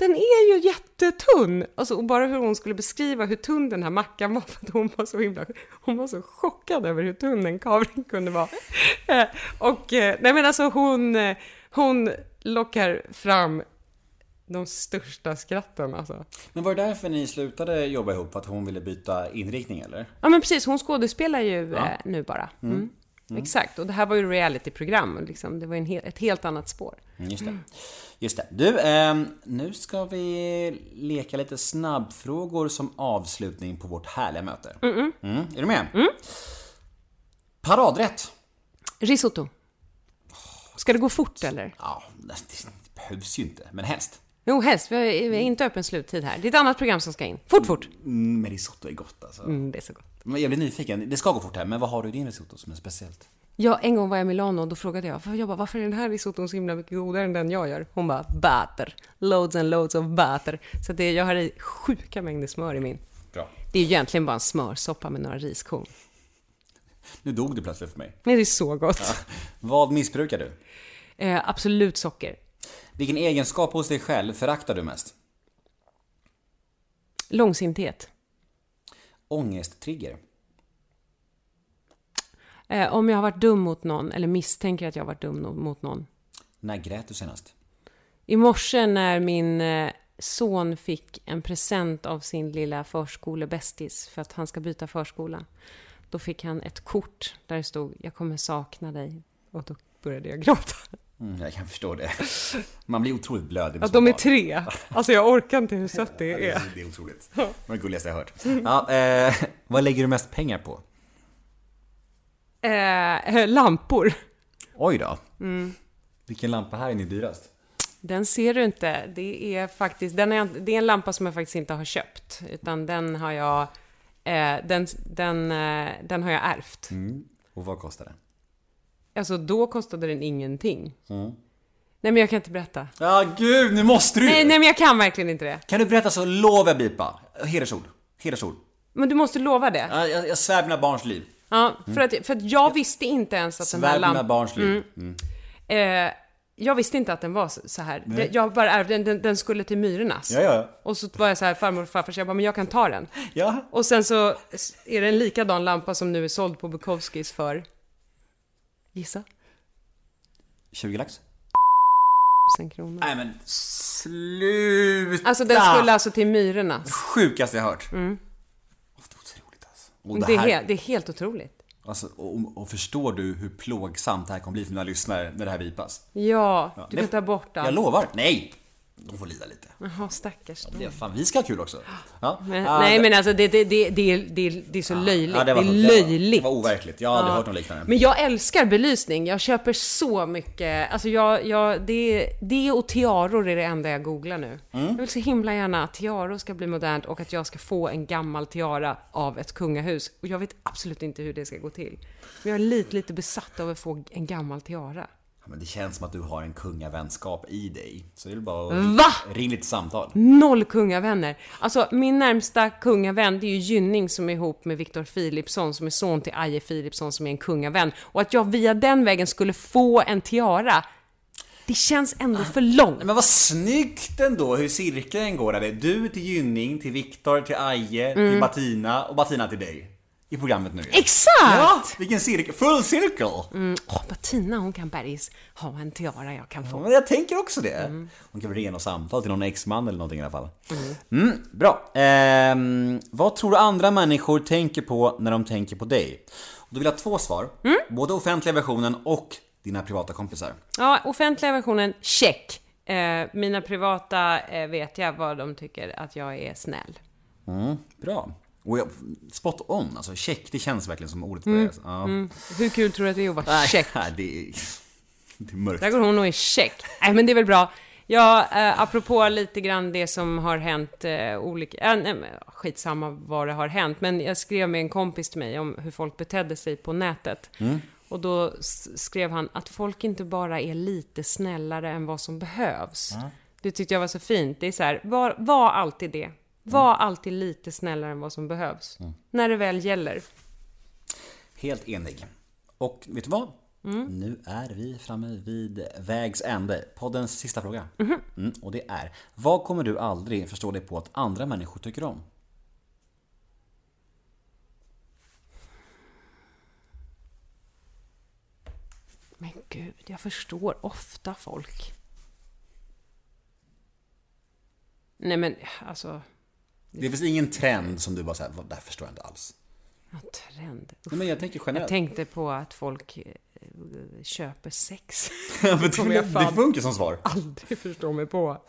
Den är ju jättetunn! Alltså, och bara hur hon skulle beskriva hur tunn den här mackan var, för att hon var så himla, hon var så chockad över hur tunn en kavring kunde vara. Eh, och, eh, nej men alltså hon, eh, hon lockar fram de största skratten alltså. Men var det därför ni slutade jobba ihop? Att hon ville byta inriktning eller? Ja men precis, hon skådespelar ju eh, nu bara. Mm. Exakt, och det här var ju realityprogram, liksom. det var en he- ett helt annat spår. Mm, Just det. Just det. Du, ehm, nu ska vi leka lite snabbfrågor som avslutning på vårt härliga möte. Mm, är du med? Paradrätt? Risotto. Ska det gå fort eller? Ja, det behövs ju inte, men helst. Jo, helst. Vi har, vi har inte öppen sluttid här. Det är ett annat program som ska in. Fort, fort! Mm, men risotto är gott alltså. Mm, det är så gott. Men jag blir nyfiken, det ska gå fort här, men vad har du i din risotto som är speciellt? Ja, en gång var jag i Milano och då frågade jag, jag bara, varför är den här risotton så himla mycket godare än den jag gör? Hon bara, butter. Loads and loads of butter. Så det, jag har i sjuka mängder smör i min. Bra. Det är ju egentligen bara en smörsoppa med några riskorn. Nu dog det plötsligt för mig. Men det är så gott. Vad missbrukar du? Eh, absolut socker. Vilken egenskap hos dig själv föraktar du mest? Långsinthet. Ångesttrigger? Eh, om jag har varit dum mot någon, eller misstänker att jag har varit dum mot någon. När grät du senast? I morse när min eh, son fick en present av sin lilla förskolebästis för att han ska byta förskola. Då fick han ett kort där det stod “Jag kommer sakna dig” och då började jag gråta. Mm, jag kan förstå det. Man blir otroligt blödig Att de är tre. Alltså jag orkar inte hur sött det är. Det är otroligt. Det var det gulligaste jag hört. Ja, eh, vad lägger du mest pengar på? Eh, lampor. Oj då. Vilken lampa här är ni dyrast? Den ser du inte. Det är faktiskt, den är, det är en lampa som jag faktiskt inte har köpt. Utan den har jag, eh, den, den, eh, den har jag ärvt. Och vad kostar den? Alltså då kostade den ingenting. Nej men jag kan inte berätta. Ja, gud, nu måste du! Nej, nej men jag kan verkligen inte det. Kan du berätta så lovar jag bipa. Hedersord. Hedersord. Men du måste lova det. Ja, Jag, jag svär mina barns liv. Ja, för att, för att jag visste inte ens att den Svär på mina lampan... barns liv. Mm. Eh, jag visste inte att den var så här. Det- Jag bara ärvde den, den, den skulle till Myrornas. Ja, ja. Och så var jag så här, farmor och farfar, så jag bara, men jag kan ta den. Ja. Och sen så är det en likadan lampa som nu är såld på Bukowskis för... Gissa? 20 lax? 1000 kronor. Nej men sluta! Alltså den skulle alltså till Myrornas. Sjukaste jag hört. Mm. Det är otroligt alltså. Och Det, det är, här, helt, det är helt otroligt. alltså, och, och förstår du hur plågsamt det här kommer bli för mina lyssnare när det här vipas? Ja, du det- kan ta bort Jag allt. lovar. Nej! De får lida lite. Jaha, stackars dem. Det, fan, vi ska ha kul också. Ja. Men, Ja, nej det- men alltså det, det, det, det, är- det, är- det är så löjligt. ja, det, var, är det var- löjligt. Det var overkligt. Jag har aldrig hört något liknande. Men jag älskar belysning. Jag köper så mycket. Alltså jag, jag, det, det och tiaror är det enda jag googlar nu. Mm. Jag vill så himla gärna att tiaror ska bli modernt och att jag ska få en gammal tiara av ett kungahus. Och jag vet absolut inte hur det ska gå till. Men jag är lite, lite besatt av att få en gammal tiara. Ja, Men det känns som att du har en kungavänskap i dig. Så det är bara att Va? ring lite samtal. Noll kungavänner. Alltså min närmsta kungavän det är ju Gynning som är ihop med Viktor Philipsson som är son till Aje Philipsson som är en kungavän. Och att jag via den vägen skulle få en tiara, det känns ändå för långt. Nej, Men vad snyggt ändå hur cirkeln går där. Du till Gynning, till Viktor, till Aje, Mm. till Martina och Martina till dig. I programmet nu. Exakt! Ja, vilken cirkel. Full cirkel! Åh, Bettina hon kan bergis ha en tiara jag kan Ja, få. men jag tänker också det. Mm. Hon kan väl något samtal till någon exman eller någonting i alla fall. Mm, bra. Ehm, vad tror du andra människor tänker på när de tänker på dig? Och då vill jag ha två svar. Mm. Både offentliga versionen och dina privata kompisar. Ja, offentliga versionen, check. Eh, mina privata eh, vet jag vad de tycker att jag är snäll. Mm, bra. Spot on, alltså check, det känns verkligen som ordet för det. Ja. Hur kul tror du att det är att vara check? det är, det är mörkt. Där går hon och är check. Nej, men det är väl bra. Ja, eh, apropå lite grann det som har hänt, eh, olika, äh, nej, men, skitsamma vad det har hänt, men jag skrev med en kompis till mig om hur folk betedde sig på nätet. Och då skrev han att folk inte bara är lite snällare än vad som behövs. Det tyckte jag var så fint. Det är så här, var, var alltid det. Var alltid lite snällare än vad som behövs. När det väl gäller. Helt enig. Och vet du vad? Nu är vi framme vid vägs ände. Poddens sista fråga. Mm, och det är, vad kommer du aldrig förstå dig på att andra människor tycker om? Men gud, jag förstår ofta folk. Nej men, alltså, Det finns ingen trend som du bara säger, det här förstår jag inte alls. ja, trend. Uff. Nej, men jag tänker Jag generellt. tänkte på att folk eh, köper sex. Ja, men det, jag det funkar som svar. aldrig förstå mig på.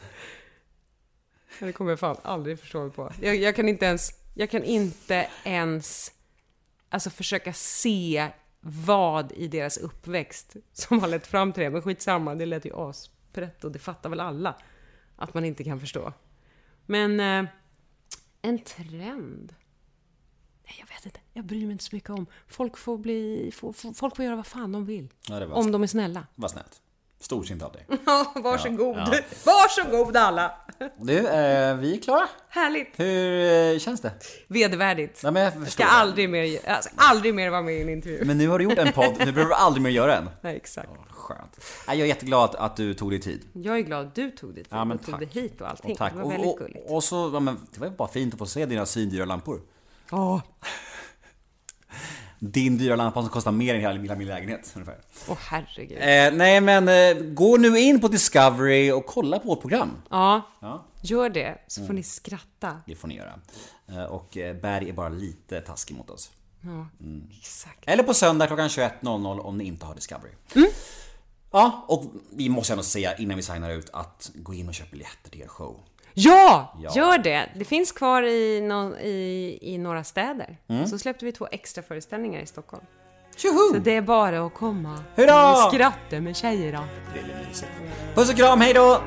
Det kommer jag fan aldrig förstå mig på. Jag, jag kan inte ens, jag kan inte ens, alltså försöka se vad i deras uppväxt som har lett fram till det. Men skitsamma, det lät ju asprätt och det fattar väl alla att man inte kan förstå. Men eh, en trend? Nej, jag vet inte. Jag bryr mig inte så mycket om. Folk får bli, får, folk får göra vad fan de vill. Ja, det var, Om de är snälla. var snällt. Storsint av dig. Ja, varsågod. Ja, ja. Varsågod alla. Du, eh, vi är klara. Härligt. Hur eh, känns det? Vedervärdigt. Ja, men jag Ska det. aldrig mer, alltså, aldrig mer vara med i en intervju. Men nu har du gjort en podd, nu behöver du aldrig mer göra en. Nej, exakt. Skönt. Nej, Jag är jätteglad att du tog dig tid. Jag är glad att du tog dit Ja, men och tog dig hit och allting. Och tack. Det var Och, väldigt och, gulligt. och så, ja, men, det var bara fint att få se dina svindyra lampor. Åh, Din dyra lampa som kostar mer än hela, hela min lägenhet ungefär. åh herregud. Eh, nej men, eh, gå nu in på Discovery och kolla på vårt program. Ja, Ja, gör det så får ni skratta. det får ni göra. Eh, och eh, Berg är bara lite taskig mot oss. Ja, Mm. exakt. Eller på söndag klockan 21.00 om ni inte har Discovery. Mm. Ja, och vi måste ändå säga innan vi signar ut att gå in och köp biljetter till er show. Ja, Ja. gör det! Det finns kvar i, no, i, i några städer. Mm. Så släppte vi två extra föreställningar i Stockholm. Tjoho! Så det är bara att komma. Hurra! Skratta med tjejerna. Det blir mysigt. Puss och kram, hej då!